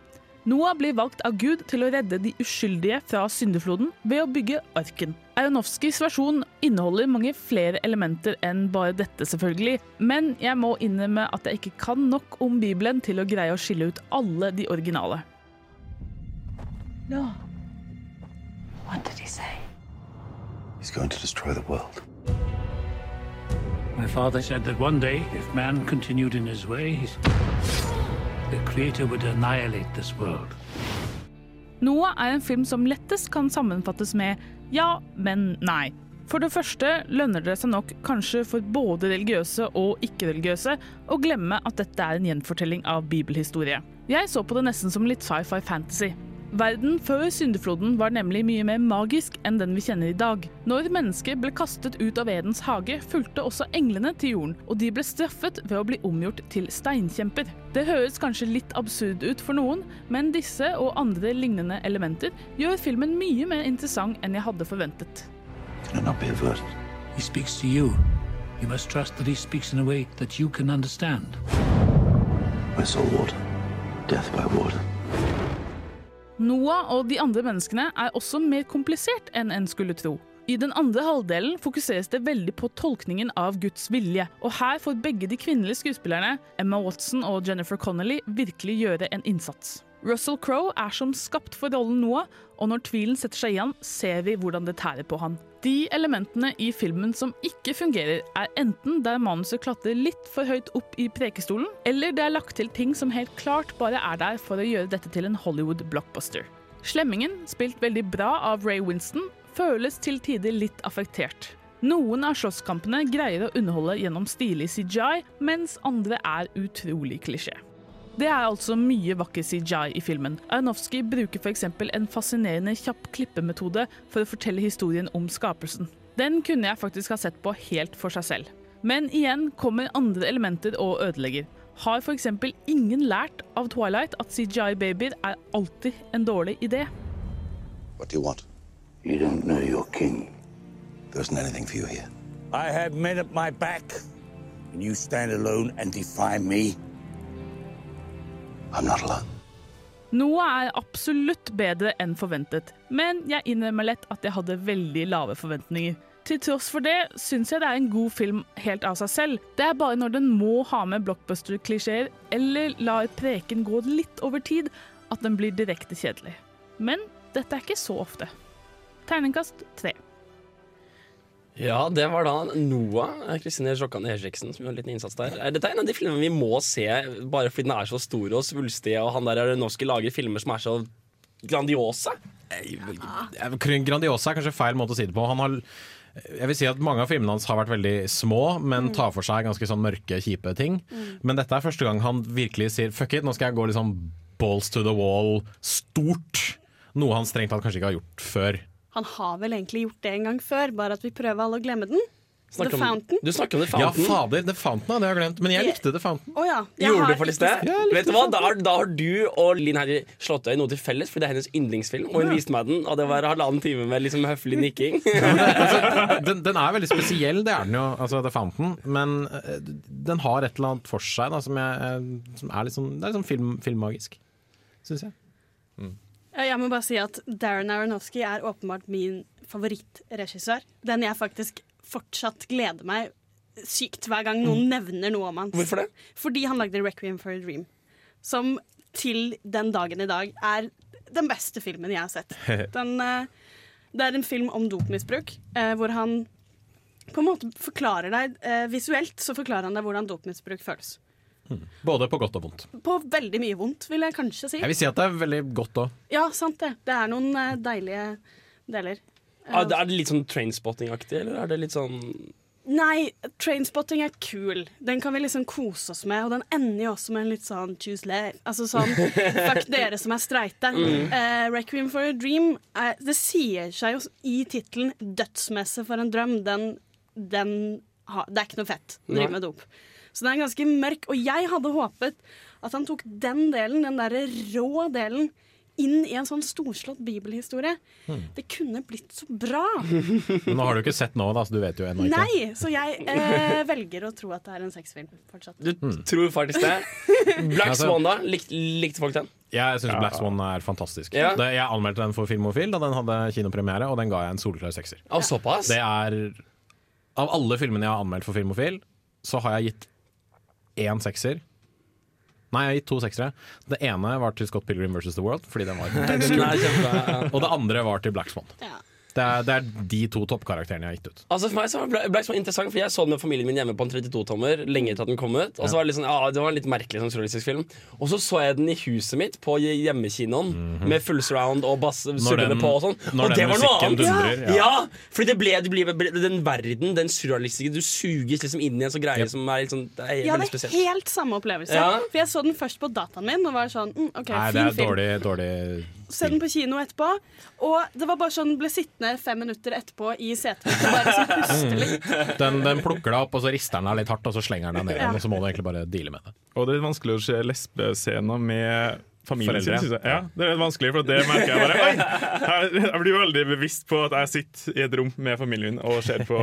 Noah blir valgt av Gud til å redde de uskyldige fra syndefloden ved å bygge arken. Aronofskys versjon inneholder mange flere elementer enn bare dette, selvfølgelig, men jeg må innrømme at jeg ikke kan nok om Bibelen til å greie å skille ut alle de originale. No. What did he say? He's going to destroy the world. My father said that one day, if man continued in his ways, the Creator would annihilate this world. Noah er en film som lettest kan sammenfattes med ja, men nei. For det første lønner det seg nok kanskje for både religiøse og ikke-religiøse å glemme at dette er en gjenfortelling av bibelhistorie. Jeg så på det nesten som litt sci-fi fantasy. Verden før syndefloden var nemlig mye mer magisk enn den vi kjenner i dag. Når mennesker ble kastet ut av Edens hage, fulgte også englene til jorden, og de ble straffet ved å bli omgjort til steinkjemper. Det høres kanskje litt absurd ut for noen, men disse og andre lignende elementer gjør filmen mye mer interessant enn jeg hadde forventet. Can it not be averted? He speaks to you. You must trust that he speaks in a way that you can understand. I saw water. Death by water. Noah og de andre menneskene er også mer komplisert enn en skulle tro. I den andre halvdelen fokuseres det veldig på tolkningen av Guds vilje, og her får begge de kvinnelige skuespillerne, Emma Watson og Jennifer Connelly, virkelig gjøre en innsats. Russell Crowe er som skapt for rollen Noah, og når tvilen setter seg igjen, ser vi hvordan det tærer på han. De elementene i filmen som ikke fungerer, er enten der manuset klatrer litt for høyt opp i prekestolen, eller det er lagt til ting som helt klart bare er der for å gjøre dette til en Hollywood-blockbuster. Slemmingen, spilt veldig bra av Ray Winston, føles til tider litt affektert. Noen av slåsskampene greier å underholde gjennom stilig CGI, mens andre er utrolig klisjé. Det er altså mye vakker CGI i filmen. Aronofsky bruker f.eks. en fascinerende kjapp klippemetode for å fortelle historien om skapelsen. Den kunne jeg faktisk ha sett på helt for seg selv. Men igjen kommer andre elementer og ødelegger. Har f.eks. ingen lært av Twilight at CGI-babyer er alltid en dårlig idé? What do you want? You don't know your king. There isn't anything for you here. I have men at my back, and you stand alone and defy me. I'm not alone. Noe er absolutt bedre enn forventet, men jeg innrømmer lett at jeg hadde veldig lave forventninger. Til tross for det syns jeg det er en god film helt av seg selv. Det er bare når den må ha med blockbuster-klisjeer eller lar preken gå litt over tid, at den blir direkte kjedelig. Men dette er ikke så ofte. Terningkast tre. Ja, det var da Noah, Kristine Sjokkan Eriksen, som gjorde en liten innsats der. Eh, Dette er en av de filmene vi må se bare fordi den er så stor og svulstig, og han der Aronofsky lager filmer som er så grandiose. Ja, Grandiosa er kanskje feil måte å si det på. Han har jeg vil si at Mange av filmene hans har vært veldig små, men tar for seg ganske sånn mørke, kjipe ting. Mm. Men dette er første gang han virkelig sier fuck it, nå skal jeg gå liksom balls to the wall, stort. Noe han strengt tatt kanskje ikke har gjort før. Han har vel egentlig gjort det en gang før, bare at vi prøver alle å glemme den. Snakker The om- Fountain. Du snakker om The Fountain. Ja, fader, The Fountain hadde jeg glemt. Men jeg likte The Fountain. Oh, ja. jeg Gjorde har du for det? sett Vet du hva? Da har, da har du og Linn Herre Slåttøy noe til felles, for det er hennes yndlingsfilm. Og hun Ja. viste meg den, og det var halvannen time med liksom høflig nikking. Den, den er veldig spesiell, det er den jo, altså The Fountain. Men eh, den har et eller annet for seg da, som, jeg, eh, som er litt sånn, det er litt sånn film, filmmagisk, syns jeg. Ja, Jeg må bare si at Darren Aronofsky er åpenbart min favorittregissør. Den jeg faktisk fortsatt gleder meg sykt hver gang noen nevner noe om han. Hvorfor det? Fordi han lagde 'Requiem for a Dream', som til den dagen i dag er den beste filmen jeg har sett. Den, eh, det er en film om dopmisbruk, eh, hvor han på en måte forklarer deg eh, Visuelt så forklarer han deg hvordan dopmisbruk føles. Både på godt og vondt. På veldig mye vondt, vil jeg kanskje si. Jeg vil si at det er veldig godt òg. Ja, sant det. Det er noen eh, deilige deler. Ah, Er det litt sånn trainspotting-aktig, eller er det litt sånn Nei, Trainspotting er kul. Den kan vi liksom kose oss med. Og den ender jo også med en litt sånn choose life. Altså sånn fuck dere som er streite. Mm. Uh, Requiem for a Dream er, Det sier seg jo i tittelen 'Dødsmesse for en drøm'. Den, den ha, Det er ikke noe fett å drive med dop. Så den er ganske mørk. Og jeg hadde håpet at han tok den delen, den derre rå delen, inn i en sånn storslått bibelhistorie. Hmm. Det kunne blitt så bra. Men nå har du ikke sett nå, da, så du vet jo ennå ikke. Nei, så jeg eh, velger å tro at det er en sexfilm fortsatt. Du tror faktisk det? Black Altså- Swan, da? Lik, likte folk den? Jeg syns Black Swan er fantastisk. Ja. Det, jeg anmeldte den for Filmofil da den hadde kinopremiere, og den ga jeg en solklar sekser. Ja. Det er Av alle filmene jeg har anmeldt for Filmofil, så har jeg gitt én sekser. Nei, jeg har gitt to seksere. Det ene var til Scott Pilgrim vs. The World, fordi den var Den ja. Og det andre var til Black Swan. Det er, det er de to toppkarakterene jeg har gitt ut. Altså For meg så ble det Black interessant, for jeg så den med familien min hjemme på en 32-tommer lenge etter at den kom ut. Og så var det litt sånn, ja, det var en litt merkelig sånn surrealistisk film. Og så så jeg den i huset mitt på hjemmekinoen med full surround og bass surrende på og sånn. Når Og den det var noe annet! dundrer, ja. ja. ja, fordi det ble, det ble, den verden, den surrealistiske Du suges liksom inn i en sånn greie som er litt sånn Det er Jeg det er spesielt. helt samme opplevelse. Ja. For jeg så den først på dataen min og var sånn mm, OK, Nei, det fin er film. dårlig, dårlig Se den på kino etterpå. Og det var bare sånn ble sittende fem minutter etterpå i setet mitt og bare sånn puste litt. Den, den plukker deg opp, og så rister den deg litt hardt, og så slenger den deg ned igjen. Ja. Og så må du egentlig bare deale med det. Og det er litt vanskelig å se lesbescener med familien sin, syns jeg. Ja, det er vanskelig, for det merker jeg bare Oi! Jeg, blir veldig bevisst på at jeg sitter i et rom med familien og ser på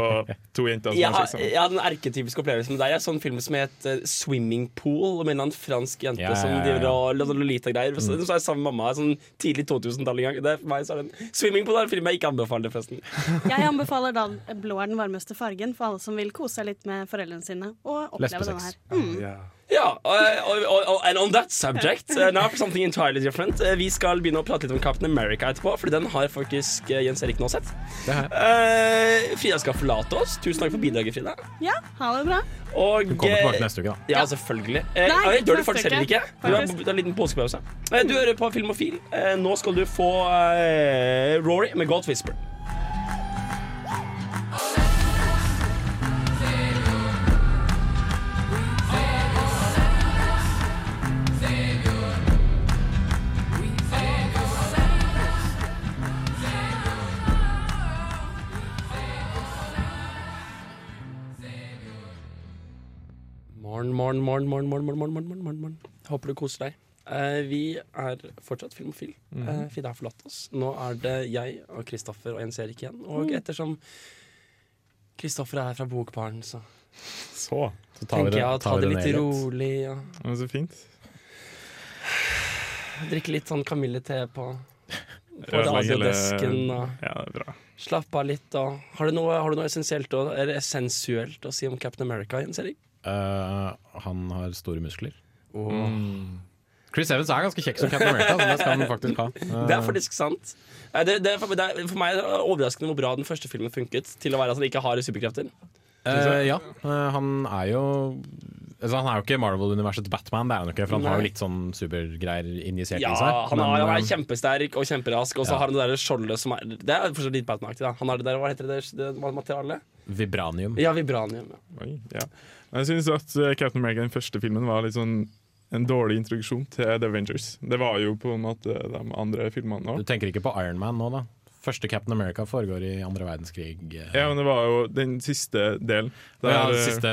to jenter som Jeg har jeg har en erketypisk opplevelse med deg. Jeg så en film som het eh, 'Swimming Pool', med en annen fransk jente Ja, ja, som driver og Lolita-greier. Så Mm. så er jeg sammen med mamma sånn tidlig 2000-tall en gang. Det er for meg så er den 'Swimming Pool' er en film jeg ikke anbefaler, forresten. Jeg anbefaler da blå er den varmeste fargen for alle som vil kose seg litt med foreldrene sine og oppleve denne her. Mm. Ja, og, og, and on that subject, uh, now for something entirely different. Uh, vi skal begynne å prate litt om Captain America etterpå, Fordi den har faktisk uh, Jens Erik nå sett. Uh, Frida skal forlate oss. Tusen takk for bidraget, Frida. Ja, ha det bra. Og, Du kommer tilbake neste uke, da. Ja, selvfølgelig. Eh, Nei, uh, ikke det gjør du faktisk heller ikke. Du har, du har en liten påskepause. Uh, Du hører på Filmofil. Uh, Nå skal du få eh, Rory med Goat Whisper. Morgen, morgen, morgen, morgen, morgen, morgen, morgen, morgen, morgen. Håper du koser deg. Eh, vi er fortsatt Filmofil. Mhm. Eh, Frida har forlatt oss. Nå er det jeg og Kristoffer og Jens Erik igjen. Og Mm. ettersom Kristoffer er fra Bokbaren, så Så, så tar vi tenker det- jeg å ta tar vi det litt ned rolig. Ja. Ja, så fint. Drikke litt sånn kamillete på, på radiodesken. Og Ja, det er bra. Slapp av litt, da. Har du noe, har du noe essensielt og, eller essensuelt å si om Captain America, Jens Erik? Eh, han har store muskler. Mm. Chris Evans er ganske kjekk som Captain America, så det skal han faktisk ha. Det er faktisk sant. Eh, Det, det, er for, det er, for meg er det overraskende hvor bra den første filmen funket til å være at han ikke har superkrefter. Uh, ja, eh, han er jo altså, Han er jo ikke Marvel-universets Batman, det er han jo ikke, for han har jo litt sånn supergreier injisert Ja, i seg. han, er, han eh, er kjempesterk og kjemperask, og så Ja. har han det der skjoldet som er Det er fortsatt litt Batman-aktig. Han har det der, Hva heter det, det, det materialet? Vibranium. Ja, vibranium. Ja. Oi, ja. Jeg syns at eh, Captain America, den første filmen, var litt sånn en dårlig introduksjon til The Avengers. Det var jo på en måte de andre filmene Du tenker ikke på Iron Man nå, da? Første Captain America foregår i andre verdenskrig. eh. Ja, men det var jo den siste delen. ja, den eh, siste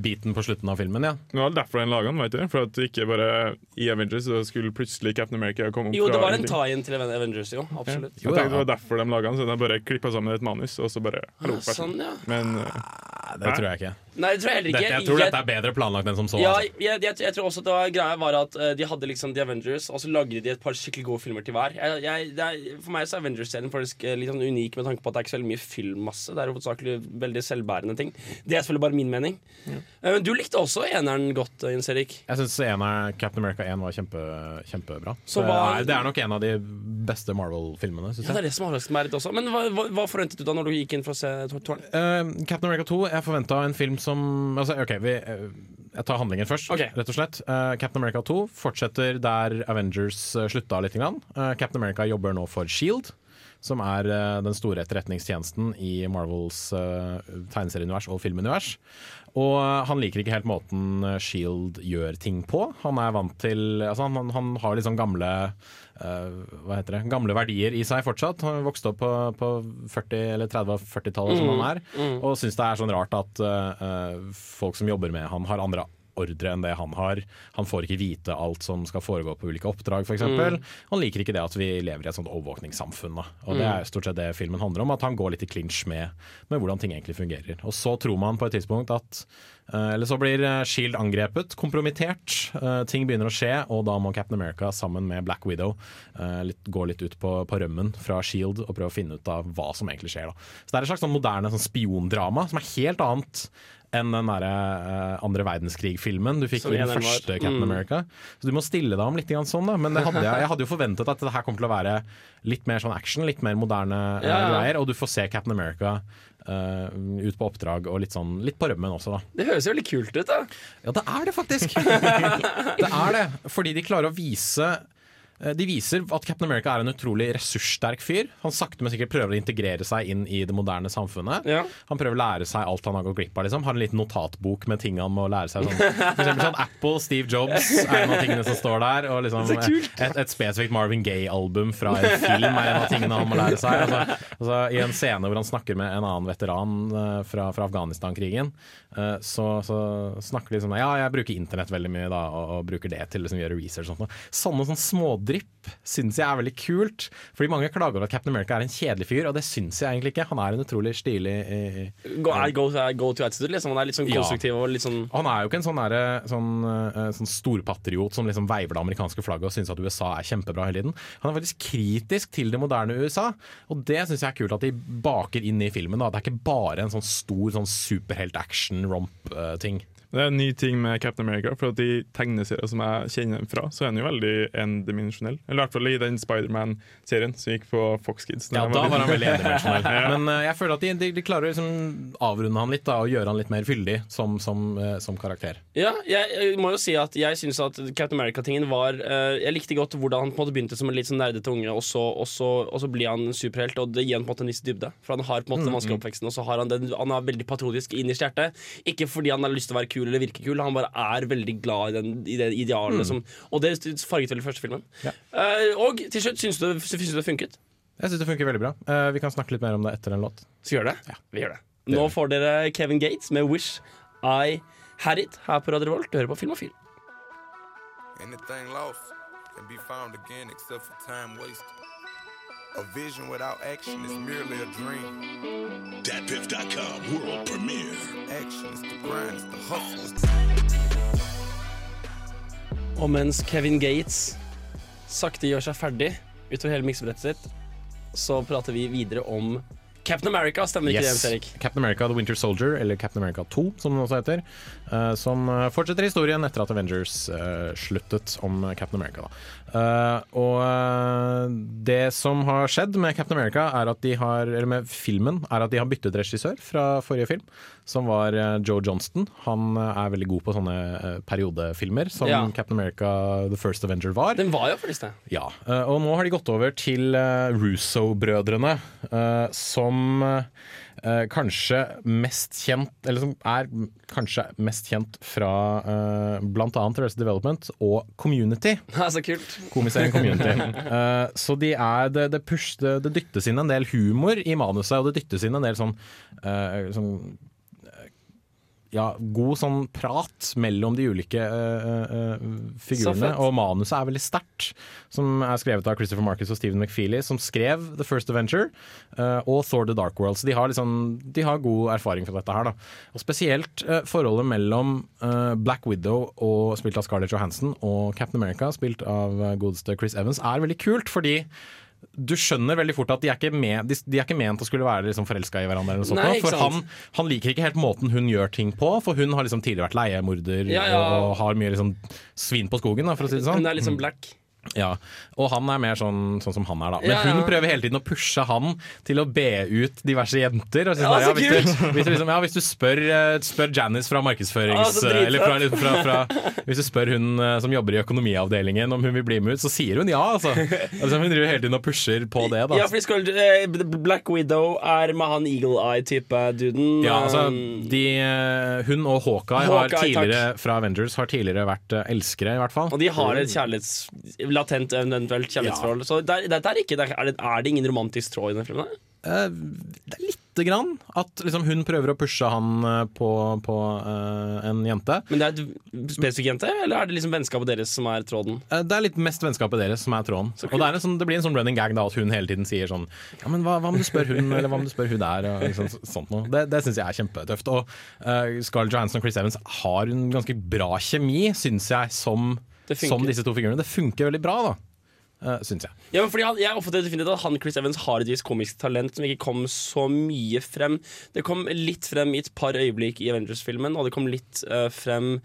biten på slutten av filmen, ja. Det var derfor den laga den, vet du. For at ikke bare i Avengers så skulle plutselig Captain America komme opp Jo, det var en tie-in til Avengers, jo. Absolutt. Ja. Jeg tenkte det var derfor de laga den, så de bare klippa sammen et manus, og så bare hallo, sånn, ja. Men uh, Det tror jeg ikke. Nei, det tror jeg heller ikke. Dette, jeg tror Jeg- dette er bedre planlagt enn som så. Ja, altså. jeg, jeg, jeg tror også at det var greia var at uh, de hadde liksom The Avengers, og så lagde de et par skikkelig gode filmer til hver. Jeg, jeg, det er, for meg så er Avengers-serien faktisk eh, litt sånn unik med tanke på at det er ikke så veldig mye filmmasse. Det er hovedsakelig veldig selvbærende ting. Det er selvfølgelig bare min mening. Eh, Men du likte også eneren godt, Jens Erik. Jeg syns Captain America 1 var kjempe, kjempebra. Så hva- det, er, det er nok en av de beste Marvel-filmene, syns Ja, det er det som overrasket meg litt også. Men hva, hva, hva forventet du da når du gikk inn for å se Tårn? Eh, Captain America 2, jeg forventa en film som altså, Ok, vi, eh, jeg tar handlingen først, rett og slett. Uh, Captain America 2 fortsetter der Avengers uh, slutta litt. Grann. Eh, Captain America jobber nå for Shield. Som er eh, den store etterretningstjenesten i Marvels uh, tegneserieunivers og filmunivers. Og eh, han liker ikke helt måten eh, Shield gjør ting på. Han er vant til altså han, han har sånn gamle eh, hva heter det? Gamle verdier i seg fortsatt. Han vokste opp på, på 40- eller 30- og 40-tallet, som Mm, han er. mm. Og syns det er sånn rart at eh, eh, folk som jobber med han, har andre ordre enn det han har. Han får ikke vite alt som skal foregå på ulike oppdrag, f.eks. Mm. Han liker ikke det at vi lever i et sånt overvåkningssamfunn. Da. Og Det Mm. er stort sett det filmen handler om, at han går litt i clinch med, med hvordan ting egentlig fungerer. Og så tror man på et tidspunkt at eh, Eller så blir eh, Shield angrepet, kompromittert, eh, ting begynner å skje, og da må Captain America sammen med Black Widow litt, gå litt ut på, på rømmen fra Shield og prøve å finne ut av hva som egentlig skjer. Da. Så det er et slags sånn moderne sånn spiondrama som er helt annet enn den derre uh, andre verdenskrig-filmen du fikk i den første Captain Mm. America. Så du må stille deg om litt sånn, da. Men det hadde jeg, jeg hadde jo forventet at det her kommer til å være litt mer sånn action, litt mer moderne uh, Ja, ja. greier. Og du får se Captain America Uh, ut på oppdrag og litt sånn litt på rømmen også, da. Det høres jo veldig kult ut, da. Ja, det er det faktisk. det er det, fordi de klarer å vise eh, de viser at Captain America er en utrolig ressurssterk fyr. Han sakte, men sikkert prøver å integrere seg inn i det moderne samfunnet. Han prøver å lære seg alt han har gått glipp av. Liksom. Har en liten notatbok med ting han må lære seg. Sånn. For eksempel sånn Apple, Steve Jobs er en av tingene som står der. Og liksom, et, et spesifikt Marvin Gaye-album fra en film er en av tingene han må lære seg. Altså, altså, I en scene hvor han snakker med en annen veteran eh, fra, fra Afghanistan-krigen, eh, så, så snakker de sånn Ja, jeg bruker internett veldig mye da, og, og bruker det til å liksom, gjøre research. og sånt. Sånne sånn smådrypp syns jeg er veldig kult. Fordi mange klager over at Captain America er en kjedelig fyr, og det syns jeg egentlig ikke. Han er en utrolig stilig eh, Go, go, go to attitude, liksom. Han er litt sånn Ja. konstruktiv og litt sånn han er jo ikke en sånn, der, sånn, eh, sånn storpatriot som liksom veiver det amerikanske flagget og syns at USA er kjempebra hele tiden. Han er faktisk kritisk til det moderne USA, og det syns jeg er kult at de baker inn i filmen. Da. Det er ikke bare en sånn stor sånn superhelt-action-romp-ting. Det er en ny ting med Captain America, for at i tegneserier som jeg kjenner den fra, så er den jo veldig endimensjonell. Eller i hvert fall i den Spiderman-serien som gikk på Fox Kids. Ja, da var han veldig endimensjonell. Ja. Men uh, jeg føler at de, de, de klarer å liksom avrunde han litt da, og gjøre han litt mer fyldig som, som, uh, som karakter. Ja, jeg, jeg må jo si at jeg syns at Captain America-tingen var uh, Jeg likte godt hvordan han på en måte begynte som en litt sånn nerdete unge, og så, og, så, og så blir han superhelt, og det gir han på en måte en viss dybde. For han har på en måte den Mm, vanskelige mm. oppveksten, og så har han den Han er veldig patriotisk innerst i hjertet. Ikke fordi han har lyst til å være kul eller virke kul, han bare er veldig glad i, den, i det idealet Mm. som Og det farget vel første filmen. Eh, og til slutt, syns du, syns du det funket? Jeg syns det funker veldig bra. Uh, vi kan snakke litt mer om det etter en låt. Så gjør det. Ja. Vi gjør det. Nå får dere Kevin Gates med 'Wish I Had It' her på Radio Revolt. Du hører på Filmofil. Anything lost can be found again except for time wasted. A vision without action is merely a dream. Datpiff.com world premiere. Action is the grind, it's the hustle. The Og mens Kevin Gates sakte gjør seg ferdig utover hele miksebrettet sitt, så prater vi videre om Captain America, stemmer ikke Yes. det, Erik? Captain America The Winter Soldier, eller Captain America 2, som den også heter. Uh, som eh, fortsetter historien etter at Avengers uh, sluttet om Captain America. Eh, og det som har skjedd med Captain America, er at de har, eller med filmen, er at de har byttet regissør fra forrige film, som var eh, Joe Johnston. Han eh, er veldig god på sånne eh, periodefilmer, som Ja. Captain America The First Avenger var. Den var jo faktisk det. Ja, og nå har de gått over til Russo-brødrene, som kanskje mest kjent Eller som er kanskje mest kjent fra uh, bl.a. Arrested Development og Community. Ja, så kult. Komiserien Community. Så de er, det, det, push, det, det dyttes inn en del humor i manuset, og det dyttes inn en del sånn, sånn ja, god sånn prat mellom de ulike uh, uh, figurene. Og manuset er veldig sterkt, som er skrevet av Christopher Marcus og Stephen McFeely, som skrev The First Adventure uh, og Thor The Dark World. Så de har, liksom, de har god erfaring fra dette her. Da. Og spesielt forholdet mellom Black Widow, og, spilt av Scarlett Johansson, og Captain America, spilt av godeste Chris Evans, er veldig kult, fordi du skjønner veldig fort at de er ikke, med, de, de er ikke ment å skulle være liksom forelska i hverandre. Eller sånt, Nei, for han, han liker ikke helt måten hun gjør ting på, for hun har liksom tidligere vært leiemorder Ja, ja. og har mye liksom svin på skogen, da, for å si det sånn. Hun er liksom black. Ja, Og han er mer sånn, sånn som han er, da. Men Ja, ja. hun prøver hele tiden å pushe han til å be ut diverse jenter. Og så Ja, sånn, ja, hvis, du, hvis, du liksom, ja, hvis du spør, eh, spør Janice fra markedsførings... Eller fra, fra, fra, hvis du spør hun eh, som jobber i økonomiavdelingen om hun vil bli med ut, så sier hun ja, altså. altså hun driver hele tiden og pusher på det, da. Ja, for skal, eh, Black Widow er med han Eagle Eye-type duden. Ja, altså, de, hun og Hawkeye, har Hawkeye, tidligere fra Avengers har tidligere vært elskere, i hvert fall. og de har et kjærlighets... Latent eventuelt kjærlighetsforhold. Så det er, dette er, ikke, det er, det, er det ingen romantisk tråd i den filmen? Eh, det er lite grann. At liksom, hun prøver å pushe han eh, på, på uh, en jente. Men det er et spesifikk jente, eller er det liksom vennskapet deres som er tråden? Uh, Det er litt mest vennskapet deres som er tråden. Og det, er en sånn, det blir en sånn running gag da at hun hele tiden sier sånn Ja, men hva, hva om du spør hun, eller hva om du spør hun der? Og liksom, sånt noe. Det, det syns jeg er kjempetøft. Og Scarlett Johansson og Chris Evans har en ganske bra kjemi, syns jeg, som. Som disse to figurene. Det funker veldig bra, da. Uh, syns jeg. Ja, men fordi han, Jeg definitivt at han Chris Evans har et visst komisk talent som ikke kom så mye frem. Det kom litt frem i et par øyeblikk i Avengers-filmen, og det kom litt uh, frem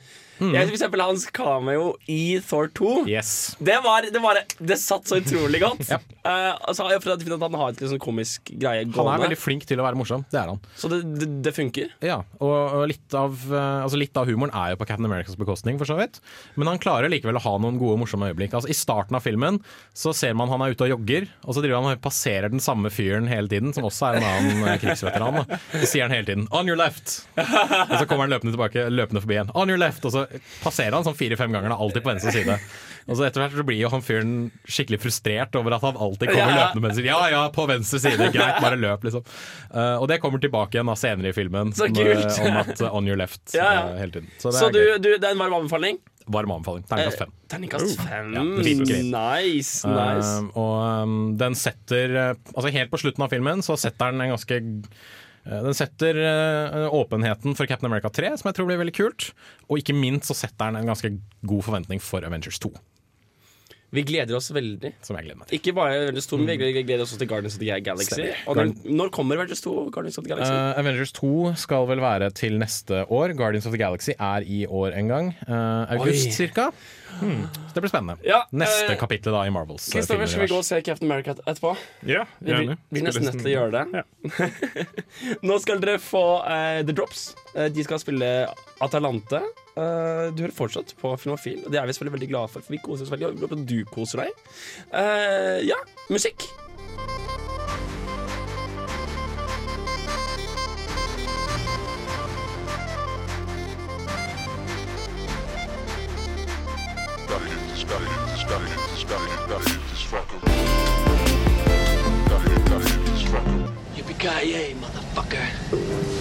Mm. Jeg, For eksempel hans cameo i Thor 2. Yes. Det, var, det, var, det satt så utrolig godt. Eh, altså, jeg føler definitivt at han har et litt sånn komisk greie Han er veldig flink til å være morsom. Det er han. Så det, det, det funker. Ja, og, og litt, av, eh, altså litt av humoren er jo på Captain Americas bekostning, for så vidt. Men han klarer likevel å ha noen gode, morsomme øyeblikk. Altså I starten av filmen så ser man han er ute og jogger, og så driver han og passerer den samme fyren hele tiden, som også er en annen eh, krigsveteran. Så sier han hele tiden 'on your left', og så kommer han løpende tilbake, løpende forbi igjen. 'On your left', og så passerer han sånn fire-fem ganger, alltid på venstre side. Og så etter hvert så blir jo han fyren skikkelig frustrert over at han alltid kommer løpende med sier 'ja ja, på venstre side', greit, bare løp', liksom. Uh, og det kommer tilbake igjen da senere i filmen, Så når- kult. om at eh, 'on your left' Ja, ja. eh, hele tiden. Så, Så det er du, du, det er en varm anbefaling? Varm anbefaling. Terningkast fem. Terningkast fem. Ja, nice, nice. Uh, og um, den setter uh, Altså Helt på slutten av filmen så setter den en ganske uh, Den setter uh, åpenheten for Captain America 3, som jeg tror blir veldig kult. Og ikke minst så setter den en ganske god forventning for Avengers 2. Vi gleder oss veldig. Som jeg gleder meg til. Ikke bare Avengers 2, men vi gleder- gleder oss også til Guardians of the Galaxy. Og når, når kommer Avengers 2 Guardians of the Galaxy? Uh, Avengers 2 skal vel være til neste år. Guardians of the Galaxy er i år en gang. Uh, august Oi. cirka. Hmm. Så det blir spennende. Ja, Neste eh, kapittel da i Marvels. Kristoffer, skal vi gå og se Captain America etterpå? Ja, gjerne. vi blir nesten nødt til å gjøre det. Nå skal dere få eh, The Drops. Eh, de skal spille Atalante. Eh, du hører fortsatt på Filmofil, og det er vi selvfølgelig veldig glade for. For vi koser oss veldig, og du koser deg. Eh, ja, musikk. Yippee-ki-yay, motherfucker.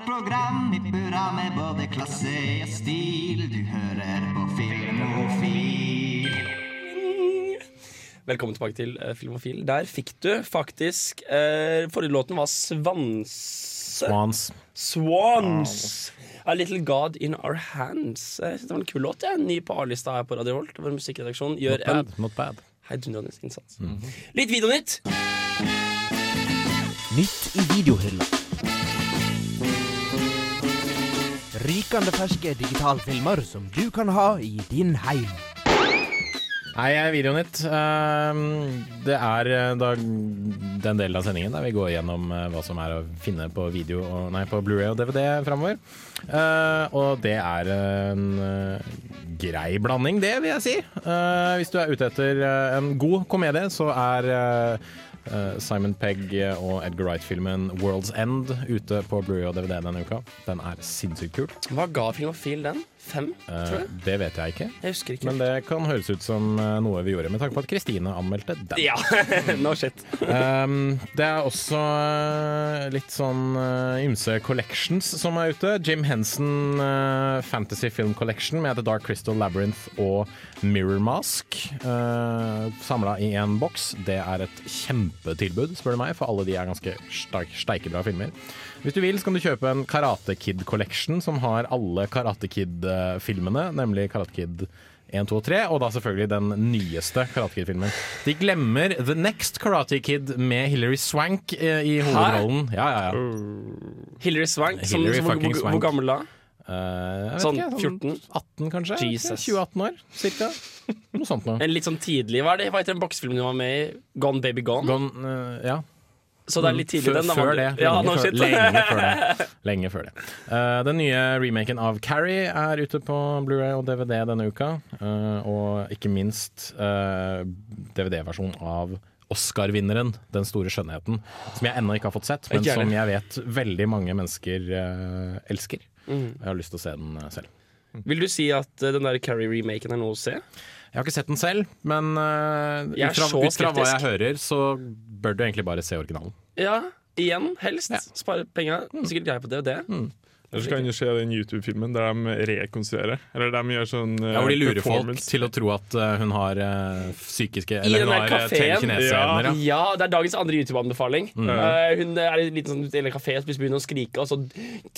Et program i burra med både klasse og stil. Du hører på Filmofil. Velkommen tilbake til uh, Filmofil. Der fikk du faktisk uh, Forrige låten var Svanse. Swans. Swans. A Little God In Our Hands. Jeg synes det var en kul låt. Jeg. Ny på A-lista her på Radio Volt. Vår musikkredaksjon gjør Not bad. Not bad. en heidundrende innsats. Litt videonytt. Nytt i videohylla. Rykende ferske digitalfilmer som du kan ha i din heim. Nei, Videonytt. ehm, det er eh, da den delen av sendingen der vi går gjennom eh, hva som er å finne på video nei, på Blu-ray og DVD framover. Eh, og det er en grei blanding, det vil jeg si. Hvis du er ute etter en god komedie, så er Simon Pegg og Edgar Wright-filmen 'World's End' ute på Blu-ray og DVD denne uka. Den er sinnssykt kul. Hva ga Filmofil den? Fem, Eh, tror jeg? det vet jeg ikke. Jeg husker ikke. Men det kan høres ut som eh, noe vi gjorde, med tanke på at Kristine anmeldte den. Ja, no shit. Um, det er også eh, litt sånn ymse collections som er ute. Jim Henson uh, Fantasy Film Collection med The Dark Crystal Labyrinth og Mirror Mask. Uh, Samla i én boks. Det er et kjempetilbud, spør du meg, for alle de er ganske steikebra filmer. Hvis du vil, så kan du kjøpe en Karate Kid Collection som har alle Karate Kid-filmene, nemlig Karate Kid 1, 2 og 3, og da selvfølgelig den nyeste Karate Kid-filmen. De glemmer The Next Karate Kid med Hilary Swank eh, i hovedrollen. Ja, ja, ja. Hilary Swank. Som, Hillary som, hvor, hvor, hvor gammel da? Uh, Sånn ikke, 14? 18 kanskje? Jesus. 20-18 år, cirka. Noe sånt noe. En litt sånn tidlig, Hva er det? Hva heter den boksefilmen du var med i? Gone Baby Gone? Gone, uh, ja. Så det er litt tidlig, den? da, Før det. Ja, Lenge, før, lenge før det. Lenge før det. Uh, den nye remaken av Carrie er ute på Blu-ray og DVD denne uka. Uh, og ikke minst uh, DVD-versjon av Oscar-vinneren, Den store skjønnheten, som jeg ennå ikke har fått sett, men som jeg vet veldig mange mennesker eh, elsker. Mm. Jeg har lyst til å se den eh, selv. Vil du si at eh, den der Carrie-remaken er noe å se? Jeg har ikke sett den selv, men uh, ut, fra, ut fra hva jeg hører, så bør du egentlig bare se originalen. Ja, igjen, helst. Spare penger. Mm. Sikkert grei på DVD. Eller så kan du se den YouTube-filmen der de rekonstruerer. Eller de gjør sånn uh, Ja, hvor de lurer folk til å tro at eh, hun har uh, psykiske I Eller hun har telekineseevner. Ja. Ja, det er dagens andre YouTube-anbefaling. Mm. Uh, hun er i en liten sånn kafé og begynner å skrike, og så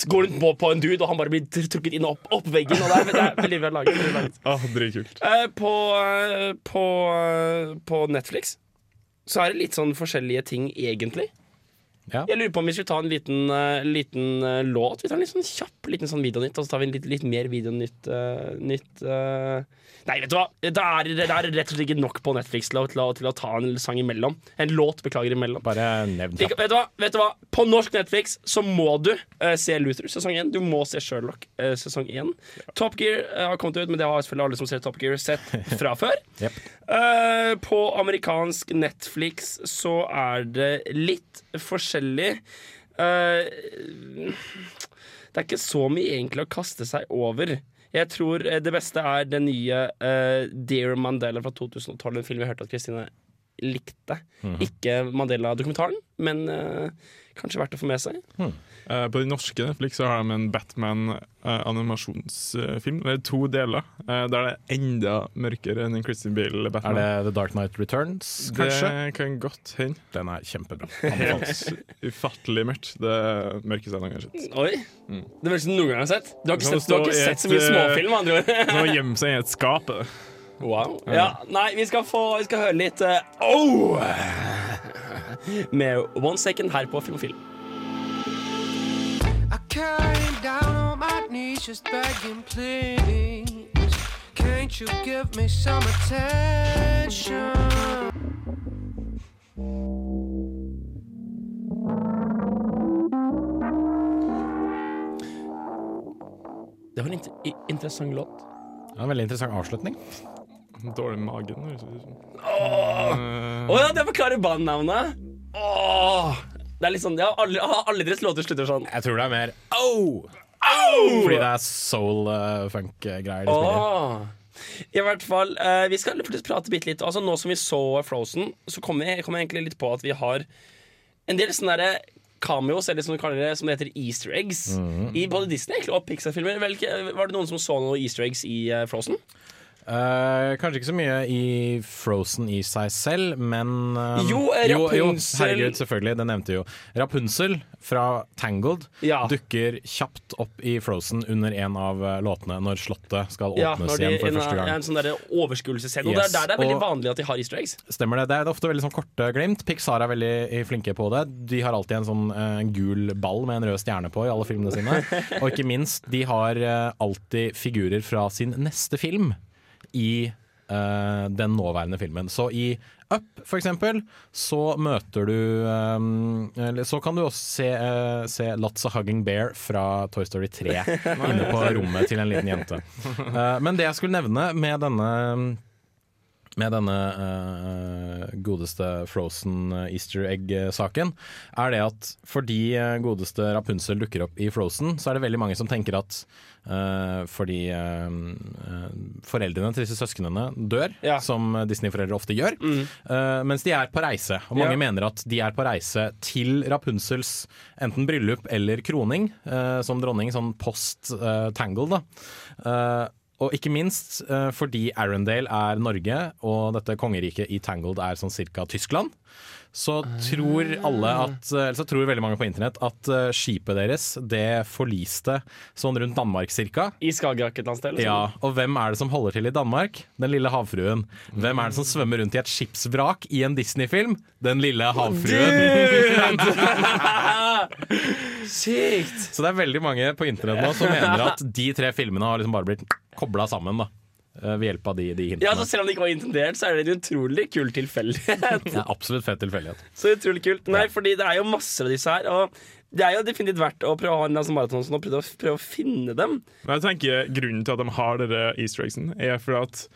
går hun på, på en dude, og han bare blir tr- trukket inn og opp, opp veggen. Og det er, det er veldig bra laget. veldig laget. Ah, Dritkult. Uh, på, eh, på, eh, på Netflix så er det litt sånn forskjellige ting, egentlig. Jeg lurer på om vi skulle ta en liten, eh, liten eh, låt. Vi tar en litt sånn kjapp liten sånn videonytt, og så tar vi en litt, litt mer videonytt. uh, nytt, uh. Nei, vet du hva? Det er, det er rett og slett ikke nok på Netflix til å, til, å, til å ta en sang imellom. En låt, beklager, imellom. Bare nevn Ikke, vet, vet du hva? På norsk Netflix så må du uh, se Luther sesong 1. Du må se Sherlock sesong 1. Top Gear har kommet ut, men det har selvfølgelig alle som ser Top Gear, sett fra før. Jep. Eh, på amerikansk Netflix så er det litt forskjellig. Uh, det er ikke så mye egentlig å kaste seg over. Jeg tror eh, det beste er den nye uh, Dear Mandela fra 2012, en film vi hørte at Kristine likte. Mhm. Ikke Mandela-dokumentaren, men kanskje verdt å få med seg. Eh, på den norske Netflix så har de en Batman-animasjonsfilm. det er to deler, Uh, der det er enda mørkere enn en Christian Bale-Batman. Er det The Dark Knight Returns, kanskje? Det kan godt hende. Den er kjempebra. Helt ufattelig mørkt. Det mørkeste jeg noen gang har sett. Oi! Mm. Det verste du noen gang har sett. Du har ikke, sett, du har ikke sett så mye eh, småfilm, med andre ord. Nå gjemmer seg i et skap. Wow. Ja, nei, vi skal, få, vi skal høre litt uh, Oh! Med One Second her på Filmofil. I came down on my knees just begging, please. Can't you give me some attention? Det var en inter interessant låt. Ja, en veldig interessant avslutning. Dårlig i magen. Å oh! oh, ja, det forklarer bandnavnet! Åh Det er litt sånn, ja, alle, alle deres låter slutter sånn. Jeg tror det er mer Au! Fordi det er soul-funk-greier de spiller. Åh. I hvert fall, eh, Vi skal faktisk prate bitte litt. Altså Nå som vi så Frozen, så kom jeg, kom jeg egentlig litt på at vi har en del sånne derre cameos, eller som, du kaller det, som det heter easter eggs, i både Disney egentlig, og Pixar-filmer. Var det noen som så noen easter eggs i eh, Frozen? Eh, kanskje ikke så mye i Frozen i seg selv, men eh, Jo, eh, jo, jo, Rapunzel- herregud, selvfølgelig. Det nevnte jo. Rapunzel fra Tangled dukker kjapt opp i Frozen under en av eh, låtene når slottet skal Ja, åpnes igjen for en, første gang. en sånn der overskuelsesscene. Og det Yes, er der det er veldig og- vanlig at de har easter eggs. Stemmer det. Det er ofte veldig sånn korte glimt. Pixar er veldig flinke på det. De har alltid en sånn en gul ball med en rød stjerne på i alle filmene sine. Og ikke minst, de har alltid figurer fra sin neste film i uh, den nåværende filmen. Så i Up, for eksempel, så møter du um, eller Så kan du også se, uh, se Lots of Hugging Bear fra Toy Story 3 inne på rommet til en liten jente. Uh, men det jeg skulle nevne med denne med denne uh, godeste Frozen easter egg-saken, er det at fordi eh, godeste Rapunzel dukker opp i Frozen, så er det veldig mange som tenker at uh, fordi uh, foreldrene til disse søsknene dør, som Disney-foreldre ofte gjør, eh, mens de er på reise. Og mange Ja. mener at de er på reise til Rapunzels enten bryllup eller kroning som dronning, sånn post eh, Tangle, da. Og ikke minst eh, fordi Arendale er Norge, og dette kongeriket i Tangled er sånn cirka Tyskland. Så tror alle at eh, eller Så tror veldig mange på internett at eh, skipet deres det forliste sånn rundt Danmark cirka. I Skagerrak et eller annet sted? liksom. Ja, og hvem er det som holder til i Danmark? Den lille havfruen. Hvem er det som svømmer rundt i et skipsvrak i en Disney-film? Den lille havfruen. Sykt! Så det er veldig mange på internett nå som mener at de tre filmene har liksom bare blitt kobla sammen. da eh, Ved hjelp av de, de hintene. Ja, så Selv om det ikke var intendert, så er det en utrolig kul tilfeldighet. Er absolutt fett tilfeldighet. Så utrolig kult. Nei, fordi det er jo masse av disse her. Og det er jo definitivt verdt å prøve å ha en sånn maraton sånn, og prøve, å- prøve å finne dem. Men jeg tenker Grunnen til at de har dere easter eggsen, er for at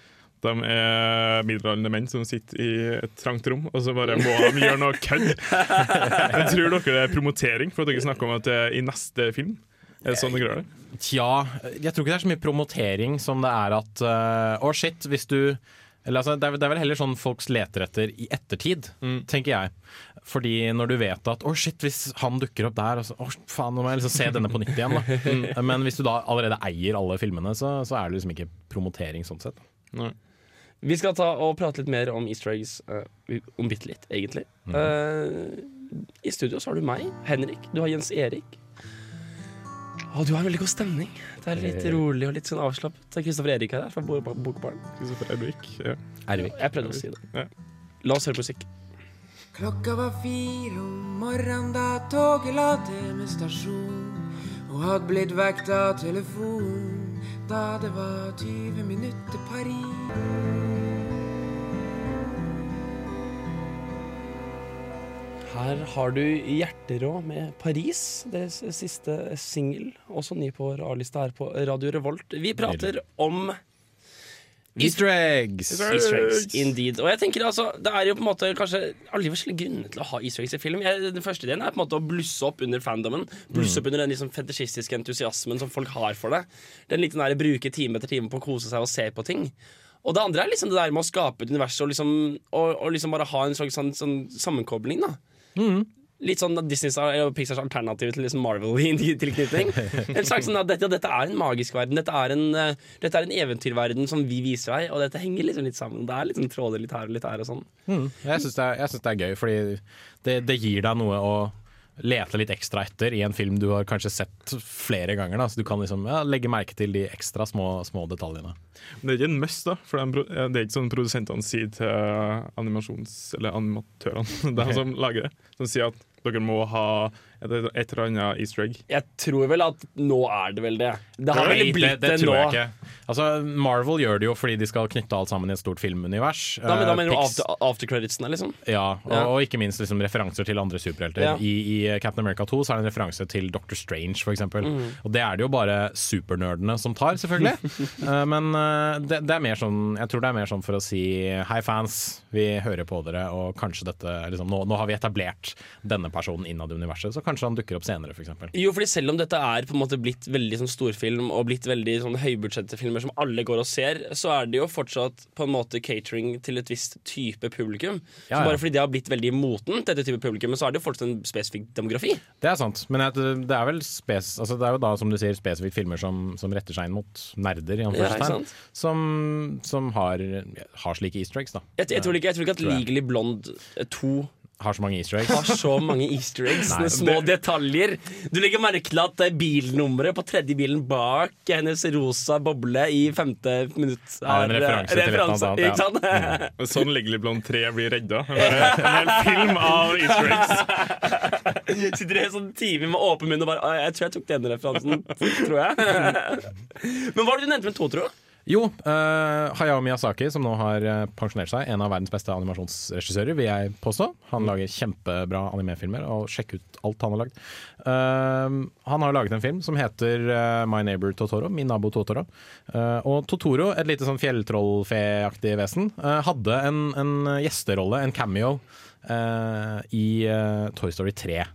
de er middelaldrende menn som sitter i et trangt rom, og så bare må de gjøre noe kødd. Jeg tror dere det er promotering, for at dere snakker om at det er i neste film. Er det sånn dere gjør det? Tja, jeg tror ikke det er så mye promotering som det er at Å, uh, oh shit, hvis du eller altså, det, er, det er vel heller sånn folks leter etter i ettertid, tenker jeg. Fordi når du vet at å shit, hvis han dukker opp der, så, oh, faen, nå må jeg liksom se denne på nytt igjen. Da. Men hvis du da allerede eier alle filmene, så, så er det liksom ikke promotering sånn sett. Vi skal ta og prate litt mer om easter eggs uh, om bitte litt, egentlig. Eh, I studio så har du meg, Henrik. Du har Jens Erik. Og du har en veldig god stemning. Det er litt Eh. rolig og litt sånn avslappet. Det er Kristoffer Erik her fra Bo- Bokbarn. Kristoffer Erik, ja. Jeg prøvde å si det. La oss høre musikk. Klokka var fire om morgenen da toget la til med stasjon. Og hadde blitt vekt av telefon da det var 20 minutter Paris. Her har du Hjerterå med Paris, deres siste singel. Også ny på A-lista her på Radio Revolt. Vi prater om Easter eggs! Easter eggs, indeed. Og jeg tenker altså, Det er jo på en måte kanskje alle forskjellige grunner til å ha easter eggs i film. Jeg, den første ideen er på en måte å blusse opp under fandomen. Blusse Mm. opp under den liksom fetisjistiske entusiasmen som folk har for det. Den liten der Bruke time etter time på å kose seg og se på ting. Og det andre er liksom det der med å skape et univers og liksom, og, og liksom bare ha en slags sånn, sånn sammenkobling. da Litt sånn Disneys og Pixars alternativ til liksom Marvel tilknytning. En slags sånn at dette, dette er en magisk verden. Dette er en, uh, dette er en eventyrverden som vi viser deg, og dette henger liksom litt sammen. Det er sånn tråder litt her og litt her og sånn. Mm. Jeg syns det, det er gøy, fordi det, det gir deg noe å lete litt ekstra etter i en film du har kanskje sett flere ganger. Da. Så du kan liksom ja, legge merke til de ekstra små, små detaljene. Men det er ikke en must, da. For det er ikke sånn produsentene sier til animasjons... Eller animatørene, de som lager det. Som sier at dere må ha et, et eller annet easter egg. Jeg tror vel at nå er det vel det. Det har vel blitt det, det det, tror nå. jeg ikke. Altså, Marvel gjør det jo fordi de skal knytte alt sammen i et stort filmunivers. Da, men, da Eh, mener du after, aftercreditsene, liksom? Ja, og, Ja. og ikke minst liksom referanser til andre superhelter. Ja. I, I Captain America 2 så er det en referanse til Doctor Strange, for eksempel. Mhm. Og det er det jo bare supernerdene som tar, selvfølgelig. Eh, men eh, det, det er mer sånn Jeg tror det er mer sånn for å si hei, fans, vi hører på dere, og kanskje dette liksom, nå, nå har vi etablert denne personen innad i universet, så kanskje han dukker opp senere, f.eks. Jo, fordi selv om dette er på en måte blitt veldig sånn storfilm og blitt veldig sånn høybudsjettfilmer som alle går og ser, så er det jo fortsatt på en måte catering til et visst type publikum. Ja, Så bare fordi det har blitt veldig motent, dette type publikum, så er det jo fortsatt en spesifikk demografi. Det er sant, men det er vel spes, altså det er jo da, som du sier, spesifikt filmer som, som retter seg inn mot nerder, i anførselstegn, ja, som, som har, har slike easter eggs, da. Jeg, jeg, tror ikke, jeg tror ikke at Tror. Legally Blonde 2 Har så mange easter eggs. har så mange easter eggs. Nei, Små små detaljer. Du legger merke til at eh, bilnummeret på tredje bilen bak hennes rosa boble i femte minutt Er en eh, referanse til et eller annet annet, Ikke sant? ja. Mm. Sånn Legally Blonde 3 blir redda. En hel film av easter eggs. Sitter i en sånn time med åpen munn og bare Jeg tror jeg tok denne referansen. Tror jeg. Men hva var det du nevnte med Totoro? Jo, uh, Hayao Miyazaki, som nå har eh, pensjonert seg, en av verdens beste animasjonsregissører, vil jeg påstå. Han lager kjempebra animefilmer, og sjekk ut alt han har lagd. Uh, han har laget en film som heter uh, My Neighbor Totoro, Min nabo Totoro. Og Totoro, et lite sånn fjelltrollfeaktig vesen, hadde en, en gjesterolle, en cameo, i Toy Story 3.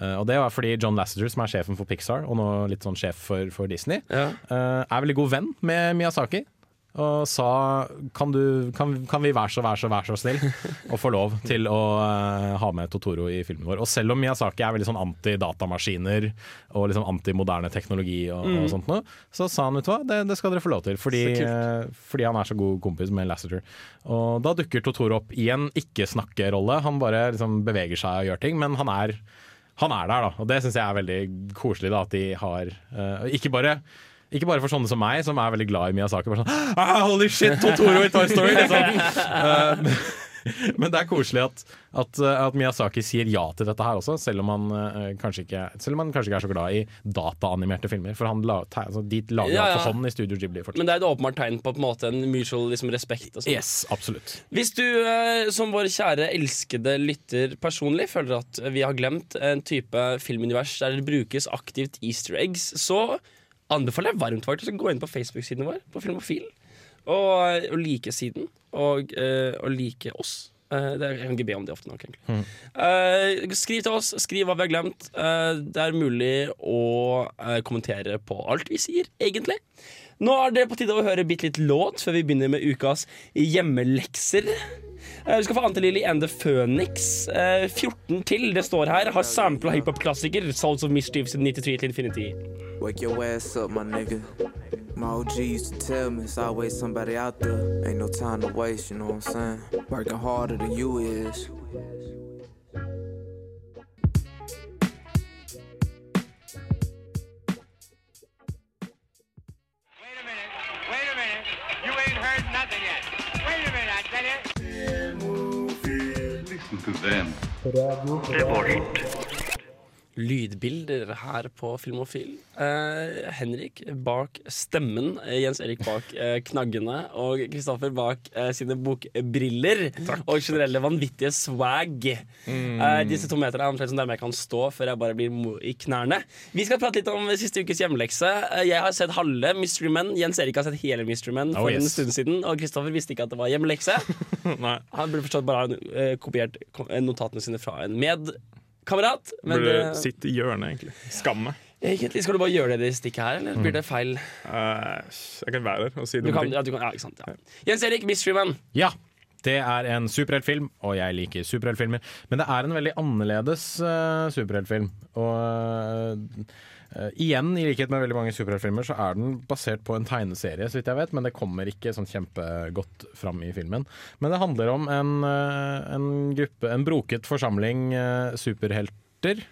Eh, og det var fordi John Lasseter, som er sjefen for Pixar, og nå litt sånn sjef for, for Disney, Ja. uh, er veldig god venn med Miyazaki. Og sa kan, du, kan, kan vi være så, være så, være så snill og få lov til å uh, ha med Totoro i filmen vår. Og selv om Miyazaki er veldig sånn anti-datamaskiner og liksom anti-moderne teknologi, og, Mm. og sånt noe, så sa han vet du hva, det, det skal dere få lov til. Fordi, fordi han er så god kompis med Lasseter. Og da dukker Totoro opp i en ikke-snakkerolle. Han bare liksom beveger seg og gjør ting, men han er han er der, da. Og det syns jeg er veldig koselig da, at de har uh, ikke, bare, ikke bare for sånne som meg, som er veldig glad i Miyazaki. Bare sånn ah, Holy shit, Totoro i Toy Story! Liksom. Eh, men det er koselig at, at, eh, at Miyazaki sier ja til dette her også, selv om han, eh, kanskje, ikke, selv om han kanskje ikke er så glad i dataanimerte filmer. For han la, te- altså, de lager Ja, alt ja. for hånd i Studio Ghibli. fortsatt. Men det er et åpenbart tegn på, på en, måte, en mutual liksom, respekt. Og sånn. Yes, absolutt. Hvis du eh, som vår kjære elskede lytter personlig føler at vi har glemt en type filmunivers der det brukes aktivt easter eggs, så anbefaler jeg varmt faktisk å gå inn på Facebook-siden vår på Filmofil og, og like siden og, eh, og like oss. Uh, det, jeg kan ikke be om det ofte nok, egentlig. Eh, skriv til oss, skriv hva vi har glemt. Uh, det er mulig å eh, kommentere på alt vi sier, egentlig. Nå er det på tide å høre bitte litt låt før vi begynner med ukas hjemmelekser. Eh, Vi skal få Ante-Lilly and The Phoenix. Eh, 14 til, det står her. Har sampla hiphop-klassiker. Souls of Mischief 93 til Infinity. Wake your ass up, my nigga. My OG used to tell me it's always somebody out there. Ain't no time to waste, you know what I'm saying? Working harder than you is. Wait a minute. Wait a minute. You ain't heard nothing yet. Wait a minute, I tell you. Listen to them. Lydbilder her på Filmofil. Eh, Henrik bak stemmen, eh, Jens Erik bak eh, knaggene og Kristoffer bak eh, sine bokbriller. Og generelle vanvittige swag. Mm. Eh, disse to meterne er omtrent som der jeg kan stå før jeg bare blir i knærne. Vi skal prate litt om siste ukes hjemmelekse. Eh, jeg har sett halve Mystery Men. Jens Erik har sett hele Mystery Men for Oh, yes. en stund siden. Og Kristoffer visste ikke at det var hjemmelekse. Han burde forstått bare ha kopiert notatene sine fra en medkamerat. Men Burde det- sitte i hjørnet, egentlig. Skam meg. Egentlig Skal du bare gjøre det i stikket her, eller blir det feil? Uh, jeg kan være der og si Du dumme kan, ting. ja, du kan, ja, ikke sant, ja. Jens Erik, Mystery Man. Ja, det er en superheltfilm, og jeg liker superheltfilmer. Men det er en veldig annerledes uh, superheltfilm. Og eh, igjen, i likhet med veldig mange superheltfilmer, så er den basert på en tegneserie, så vidt jeg vet. Men det kommer ikke sånn kjempegodt fram i filmen. Men det handler om en, uh, en gruppe, en broket forsamling eh, superhelter.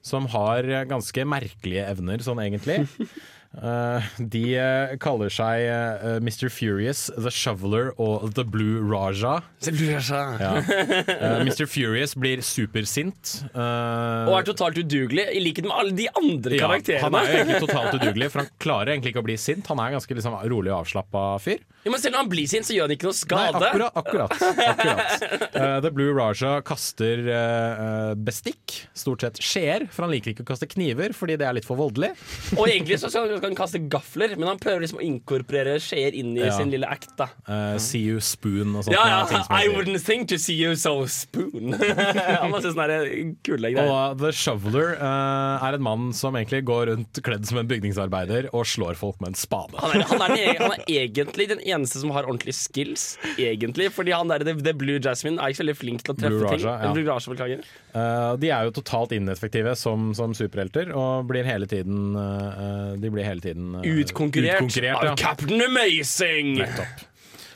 Som har ganske merkelige evner, sånn egentlig. Eh, de eh, kaller seg eh, Mr. Furious, The Shoveler og The Blue Raja. The Blue Raja. Ja. Mr. Furious blir supersint. Og er totalt udugelig, i likhet med alle de andre ja, karakterene. han er jo egentlig totalt udugelig, for han klarer egentlig ikke å bli sint. Han er ganske liksom, rolig og avslappa fyr. Ja, men selv om han blir sint, så gjør han ikke noe skade. Nei, akkurat. akkurat, akkurat. Uh, The Blue Raja kaster eh, bestikk, stort sett skjeer, for han liker ikke å kaste kniver fordi det er litt for voldelig. Og egentlig så, så at han kan kaste gafler, men han prøver liksom å inkorporere skjeer inn i Ja. sin lille act. da uh, see you spoon og sånt. Ja, ja, I wouldn't think to see you so spoon. han har sånne der kule greier. Og The Shoveler uh, er en mann som egentlig går rundt kledd som en bygningsarbeider og slår folk med en spade. Han er, han, er den, e- han er egentlig den eneste som har ordentlige skills. Egentlig Fordi han der, The, The Blue Jasmine er ikke så veldig flink til å treffe Blue ting. Raja, ja. Blue Raja, beklager. Uh, de er jo totalt ineffektive som, som superhelter og blir hele tiden uh, De blir hele tiden eh, Utkonkurrert, utkonkurrert, av ja. Captain Amazing! Nettopp.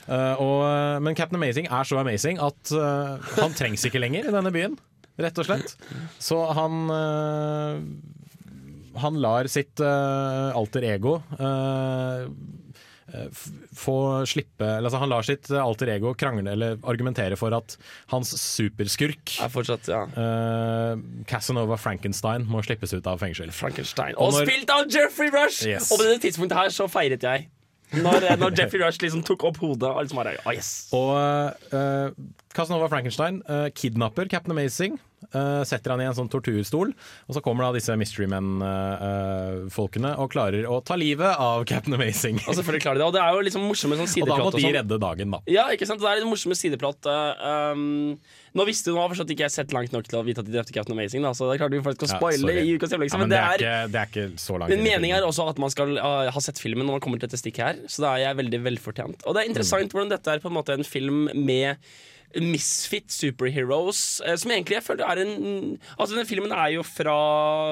Uh, og, men Captain Amazing er så amazing at uh, han trengs ikke lenger i denne byen, rett og slett. Så han eh, Han lar sitt eh, alter ego eh, eh, f- få slippe altså Han lar sitt alter ego krangle eller argumentere for at hans superskurk Er fortsatt, ja uh, Casanova Frankenstein må slippes ut av fengsel. Frankenstein. Og Og, når- spilt av Jeffrey Rush! Yes. Og på det tidspunktet her så feiret jeg. Når, når Jeffrey Rush liksom tok opp hodet og liksom ah, yes. Og uh, Casanova Frankenstein uh, kidnapper Captain Amazing. Eh, setter han i en sånn torturstol, og så kommer da disse Mystery Men-folkene og klarer å ta livet av Captain Amazing. Og selvfølgelig klarer de det. Og det er jo liksom morsomme sånn Og da sideplott. må de redde dagen, da. Ja, ikke sant? Det er litt morsomme sideplott. uh, Um, nå visste du nå forstått ikke jeg sett langt nok til å vite at de drepte Captain Amazing, da, så det er klart du faktisk å spoile ja, i ukas hjemmelekse. Ja, men men det er er, ikke- det er ikke så langt Men meningen er også at man skal uh, ha sett filmen når man kommer til dette stikket her, så da er jeg veldig velfortjent. Og det er interessant hvordan dette er på en måte en film med Misfit superheroes, eh, som egentlig jeg føler er en Altså, den filmen er jo fra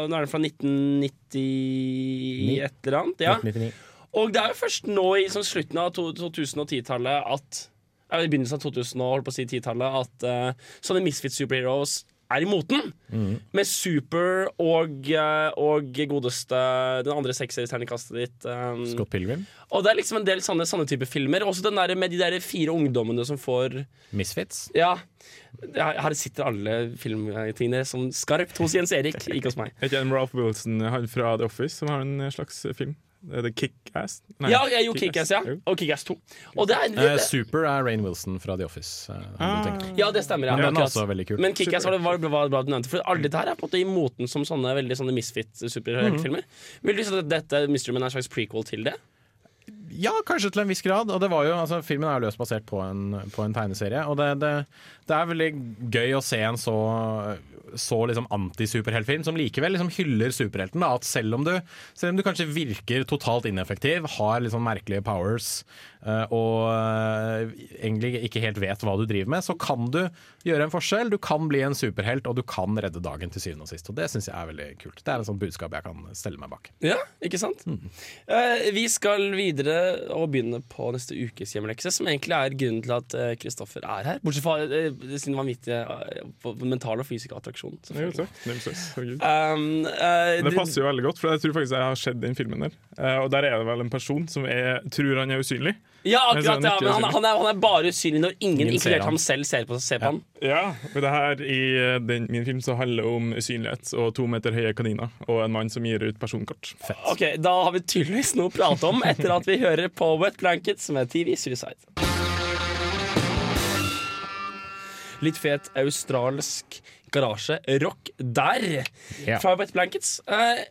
Nå er den fra 1990 et eller annet. Ja. 1999. Og det er jo først nå i sånn slutten av 2010-tallet at I begynnelsen av 2000 og holdt på å si 10-tallet at uh, sånne Misfit superheroes er i moten. Mm. Med Super og, eh, og godeste Den andre sekserterningkastet ditt. um, Scott Pilgrim. og det er liksom en del sånne, sånne type filmer. Også den der med de der fire ungdommene som får Misfits. Ja. Her her sitter alle filmtingene som skarpt hos Jens Erik, ikke hos meg. Er ikke Ralph Wilson han fra The Office som har en slags film? Er det Kick-Ass? Nei, Ja, jeg jo Kick-Ass, ja. Og Kick-Ass 2. Og det er, Eh, Super er Rain Wilson fra The Office. eh, tenker. Ja, det stemmer. Ja. Men også. Men Kick-Ass var, det- var, var bra du nevnte. For alle dette her er på en måte i moten som sånne veldig sånne misfit-superheltfilmer. Vil du si at dette Mystery Man er en slags prequel til det? Ja, kanskje til en viss grad. Og det var jo, altså, filmen er jo løst basert på en, på en tegneserie. Og det, det, det er veldig gøy å se en så, så liksom antisuperheltfilm som likevel liksom hyller superhelten. Da, at selv om, du, selv om du kanskje virker totalt ineffektiv, har liksom merkelige powers eh, og eh, egentlig ikke helt vet hva du driver med, så kan du gjøre en forskjell. Du kan bli en superhelt, og du kan redde dagen til syvende og sist. Og det syns jeg er veldig kult. Det er et sånt budskap jeg kan stelle meg bak. Ja, ikke sant? Eh, vi skal videre og begynne på neste ukes hjemmelekse, som egentlig er grunnen til at Kristoffer er her. Bortsett fra eh, sin vanvittige mentale og fysiske attraksjon. Um, eh, det passer jo veldig godt, for jeg tror faktisk jeg har sett den filmen der. Eh, og der er det vel en person som er, tror han er usynlig. Ja, er akkurat. Ja, men han, han, er, han er bare usynlig når ingen, Ingen inkludert ham selv, ser på, ser på han. Ja, og det her i eh, den, min film så handler det om usynlighet og to meter høye kaniner og en mann som gir ut personkort. Fett. Ok, Da har vi tydeligvis noe å prate om etter at vi hører på Wet Blankets med TV Suicide. Litt fet australsk garasje-rock der Yeah. fra Wet Blankets. Eh,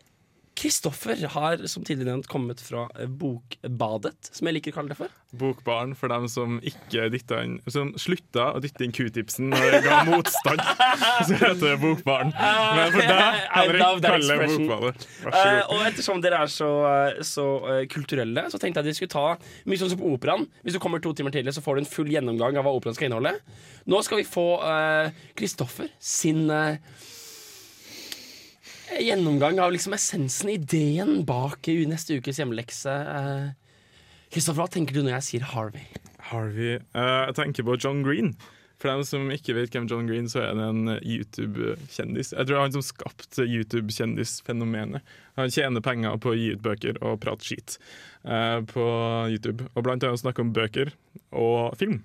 Kristoffer har som tidligere nevnt kommet fra Bokbadet, som jeg liker å kalle det for. Bokbarn for dem som ikke dytta inn Som slutta å dytte inn q-tipsen når det ga motstand. Så heter det Bokbarn. Men for deg, Henrik, kall det. Bokbadet. Vær så Eh, god. og ettersom dere er så, eh, så uh, kulturelle, så tenkte jeg at vi skulle ta mye sånn som på operaen. Hvis du kommer to timer tidlig, så får du en full gjennomgang av hva operaen skal inneholde. Nå skal vi få Kristoffer sin eh, gjennomgang av liksom essensen, ideen bak neste ukes hjemmelekse. Kristoffer, hva tenker du når jeg sier Harvey? Harvey uh, Jeg tenker på John Green. For dem som ikke vet hvem John Green, så er det en YouTube-kjendis. Jeg tror det er han som skapte YouTube-kjendisfenomenet. Han tjener penger på å gi ut bøker og prate skit uh, på YouTube. Og blant annet snakke om bøker og film.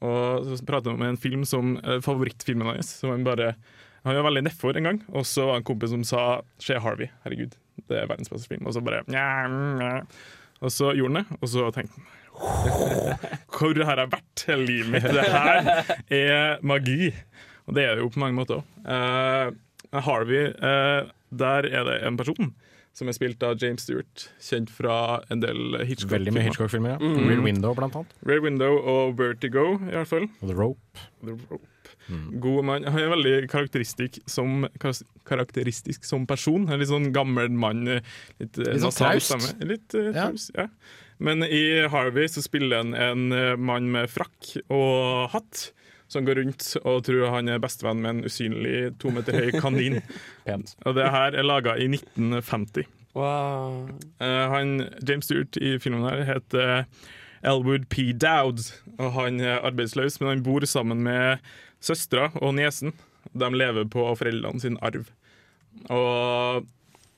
Og så prater han om en film som uh, favorittfilmen hans. Som han bare Han var veldig nedfor en gang, og så var det en kompis som sa 'Se Harvey'. Herregud, det er verdens beste film. Og så bare «Nye, nye». Og så gjorde han det, og så tenkte han Hvor har jeg vært hele livet mitt? Det her er magi. Og det er det jo på mange måter òg. Harvey, uh, der er det en person som er spilt av James Stewart. Kjent fra en del Hitchcock-filmer. Veldig mye Hitchcock-filmer, ja. Mm. Rear Window, blant annet. Rear Window og Vertigo, i hvert fall. Og The Rope. The Rope. God mann. Han er veldig karakteristisk som, karakteristisk som person. En litt sånn gammel mann. eh, Litt, eh, Litt sånn traust. stemme. Litt uh, traust, ja. Men i Harvey så spiller han en mann med frakk og hatt. Som går rundt og tror han er bestevenn med en usynlig to meter høy kanin. og det her er laga i 1950. Wow. Han, James Stewart i filmen her heter Elwood P. Dowd. Og han er arbeidsløs, men han bor sammen med søstera og niesen. De lever på foreldrene sin arv. Og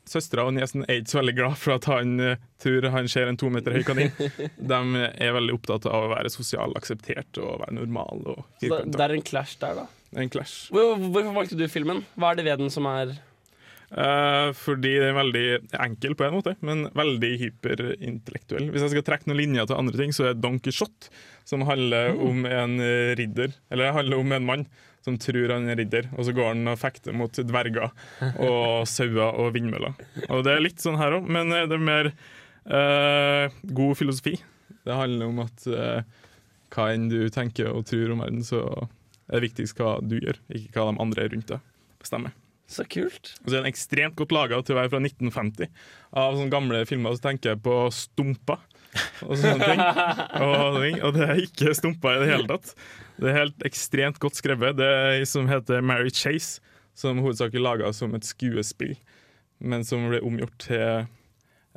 søstera og niesen er ikke så veldig glad for at han eh, tror han ser en to meter høy kanin. De er veldig opptatt av å være sosialt akseptert og være normal. Og Så det, det er en clash der, da. En clash. Hvorfor valgte du filmen? Hva er det ved den som er Eh, fordi den er veldig enkel på en måte, men veldig hyperintellektuell. Hvis jeg skal trekke noen linjer til andre ting, så er Don Quijote, som handler Mm. om en ridder, eller det handler om en mann som tror han er ridder, og så går han og fekter mot dverger og sauer og vindmøller. Og det er litt sånn her òg, men eh, det er mer uh, god filosofi. Det handler om at uh, hva enn du tenker og tror om verden, så er det viktigst hva du gjør, ikke hva de andre rundt deg bestemmer. Så kult. Og så er den ekstremt godt laga til å være fra 1950. Av sånne gamle filmer så tenker jeg på Stumpa og sånne ting. Og, og det er ikke Stumpa i det hele tatt. Det er helt ekstremt godt skrevet. Det er ei som heter Mary Chase, som hovedsakelig laga som et skuespill, men som ble omgjort til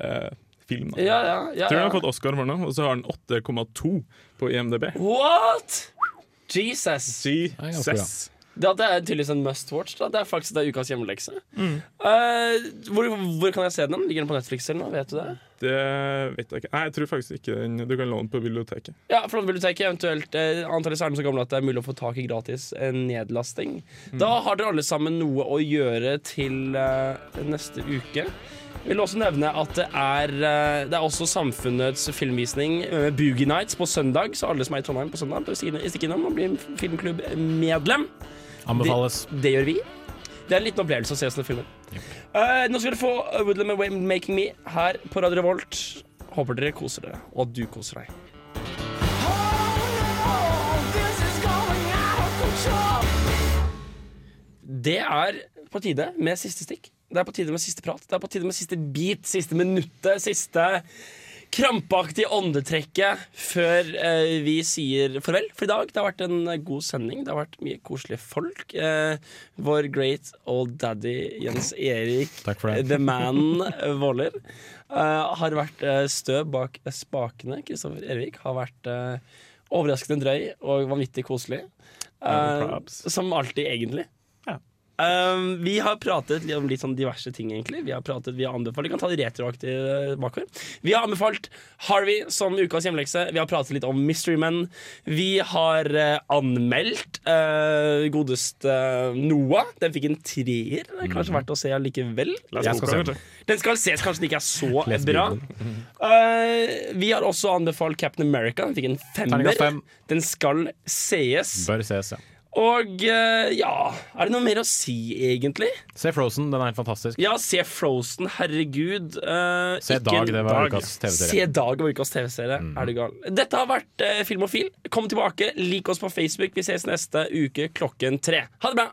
eh, film. Ja, ja, ja, Tror ja. har fått Oscar for noe, og så har den 8,2 på IMDb. What?! Jesus. ganske Det, det er tydeligvis en must watch. Da. Det er faktisk det er ukas hjemmelekse. Mm. Uh, hvor, hvor kan jeg se den? Ligger den på Netflix eller noe? Vet du det? Det vet jeg ikke. Nei, jeg tror faktisk ikke den Du kan låne den på biblioteket. Ja, Flåtte biblioteket, eventuelt eh, Antallet er så gamle at det er mulig å få tak i gratis en nedlasting. Da har dere alle sammen noe å gjøre til eh, neste uke. Jeg vil også nevne at det er, eh, det er også Samfunnets filmvisning Boogie Nights på søndag. Så alle som er i Trondheim på søndag, bør stikke innom og bli filmklubbmedlem. Anbefales. Det, det gjør vi. Det er en liten opplevelse å se sånne filmer. Uh, nå skal dere få Woodland med Making Me her på Radio Revolt. Håper dere koser dere, og at du koser deg. Det er på tide med siste stikk. Det er på tide med siste prat. Det er på tide med siste bit, siste minuttet, siste krampaktige åndetrekket før eh, vi sier farvel for i dag. Det har vært en eh, god sending. Det har vært mye koselige folk. Eh, vår great old daddy Jens Erik, det. the man Våler, eh, har vært eh, støv bak spakene. Kristoffer Ervik har vært eh, overraskende drøy og vanvittig koselig. Eh, som alltid, egentlig. Um, vi har pratet om litt sånn diverse ting, egentlig. Vi har pratet, vi har anbefalt, vi kan ta det retroaktig eh, bakover. Vi har anbefalt Harvey som ukas hjemlekse. Vi har pratet litt om Mystery Men. Vi har uh, anmeldt uh, godeste Noah. Den fikk en treer. Det er kanskje verdt å se allikevel. Se den. Skal ses, kanskje den ikke er så bra. Uh, vi har også anbefalt Captain America. Den fikk en femmer. Den skal sees. Bør ses, ja. Og eh, ja Er det noe mer å si, egentlig? Se Frozen, den er helt fantastisk. Ja, se Frozen, herregud. Uh, Se Dag, det var ukas TV-serie. Se Dag var ukas TV-serie. Er du gal? Dette har vært uh, Filmofil. Kom tilbake, lik oss på Facebook. Vi ses neste uke klokken tre. Ha det bra!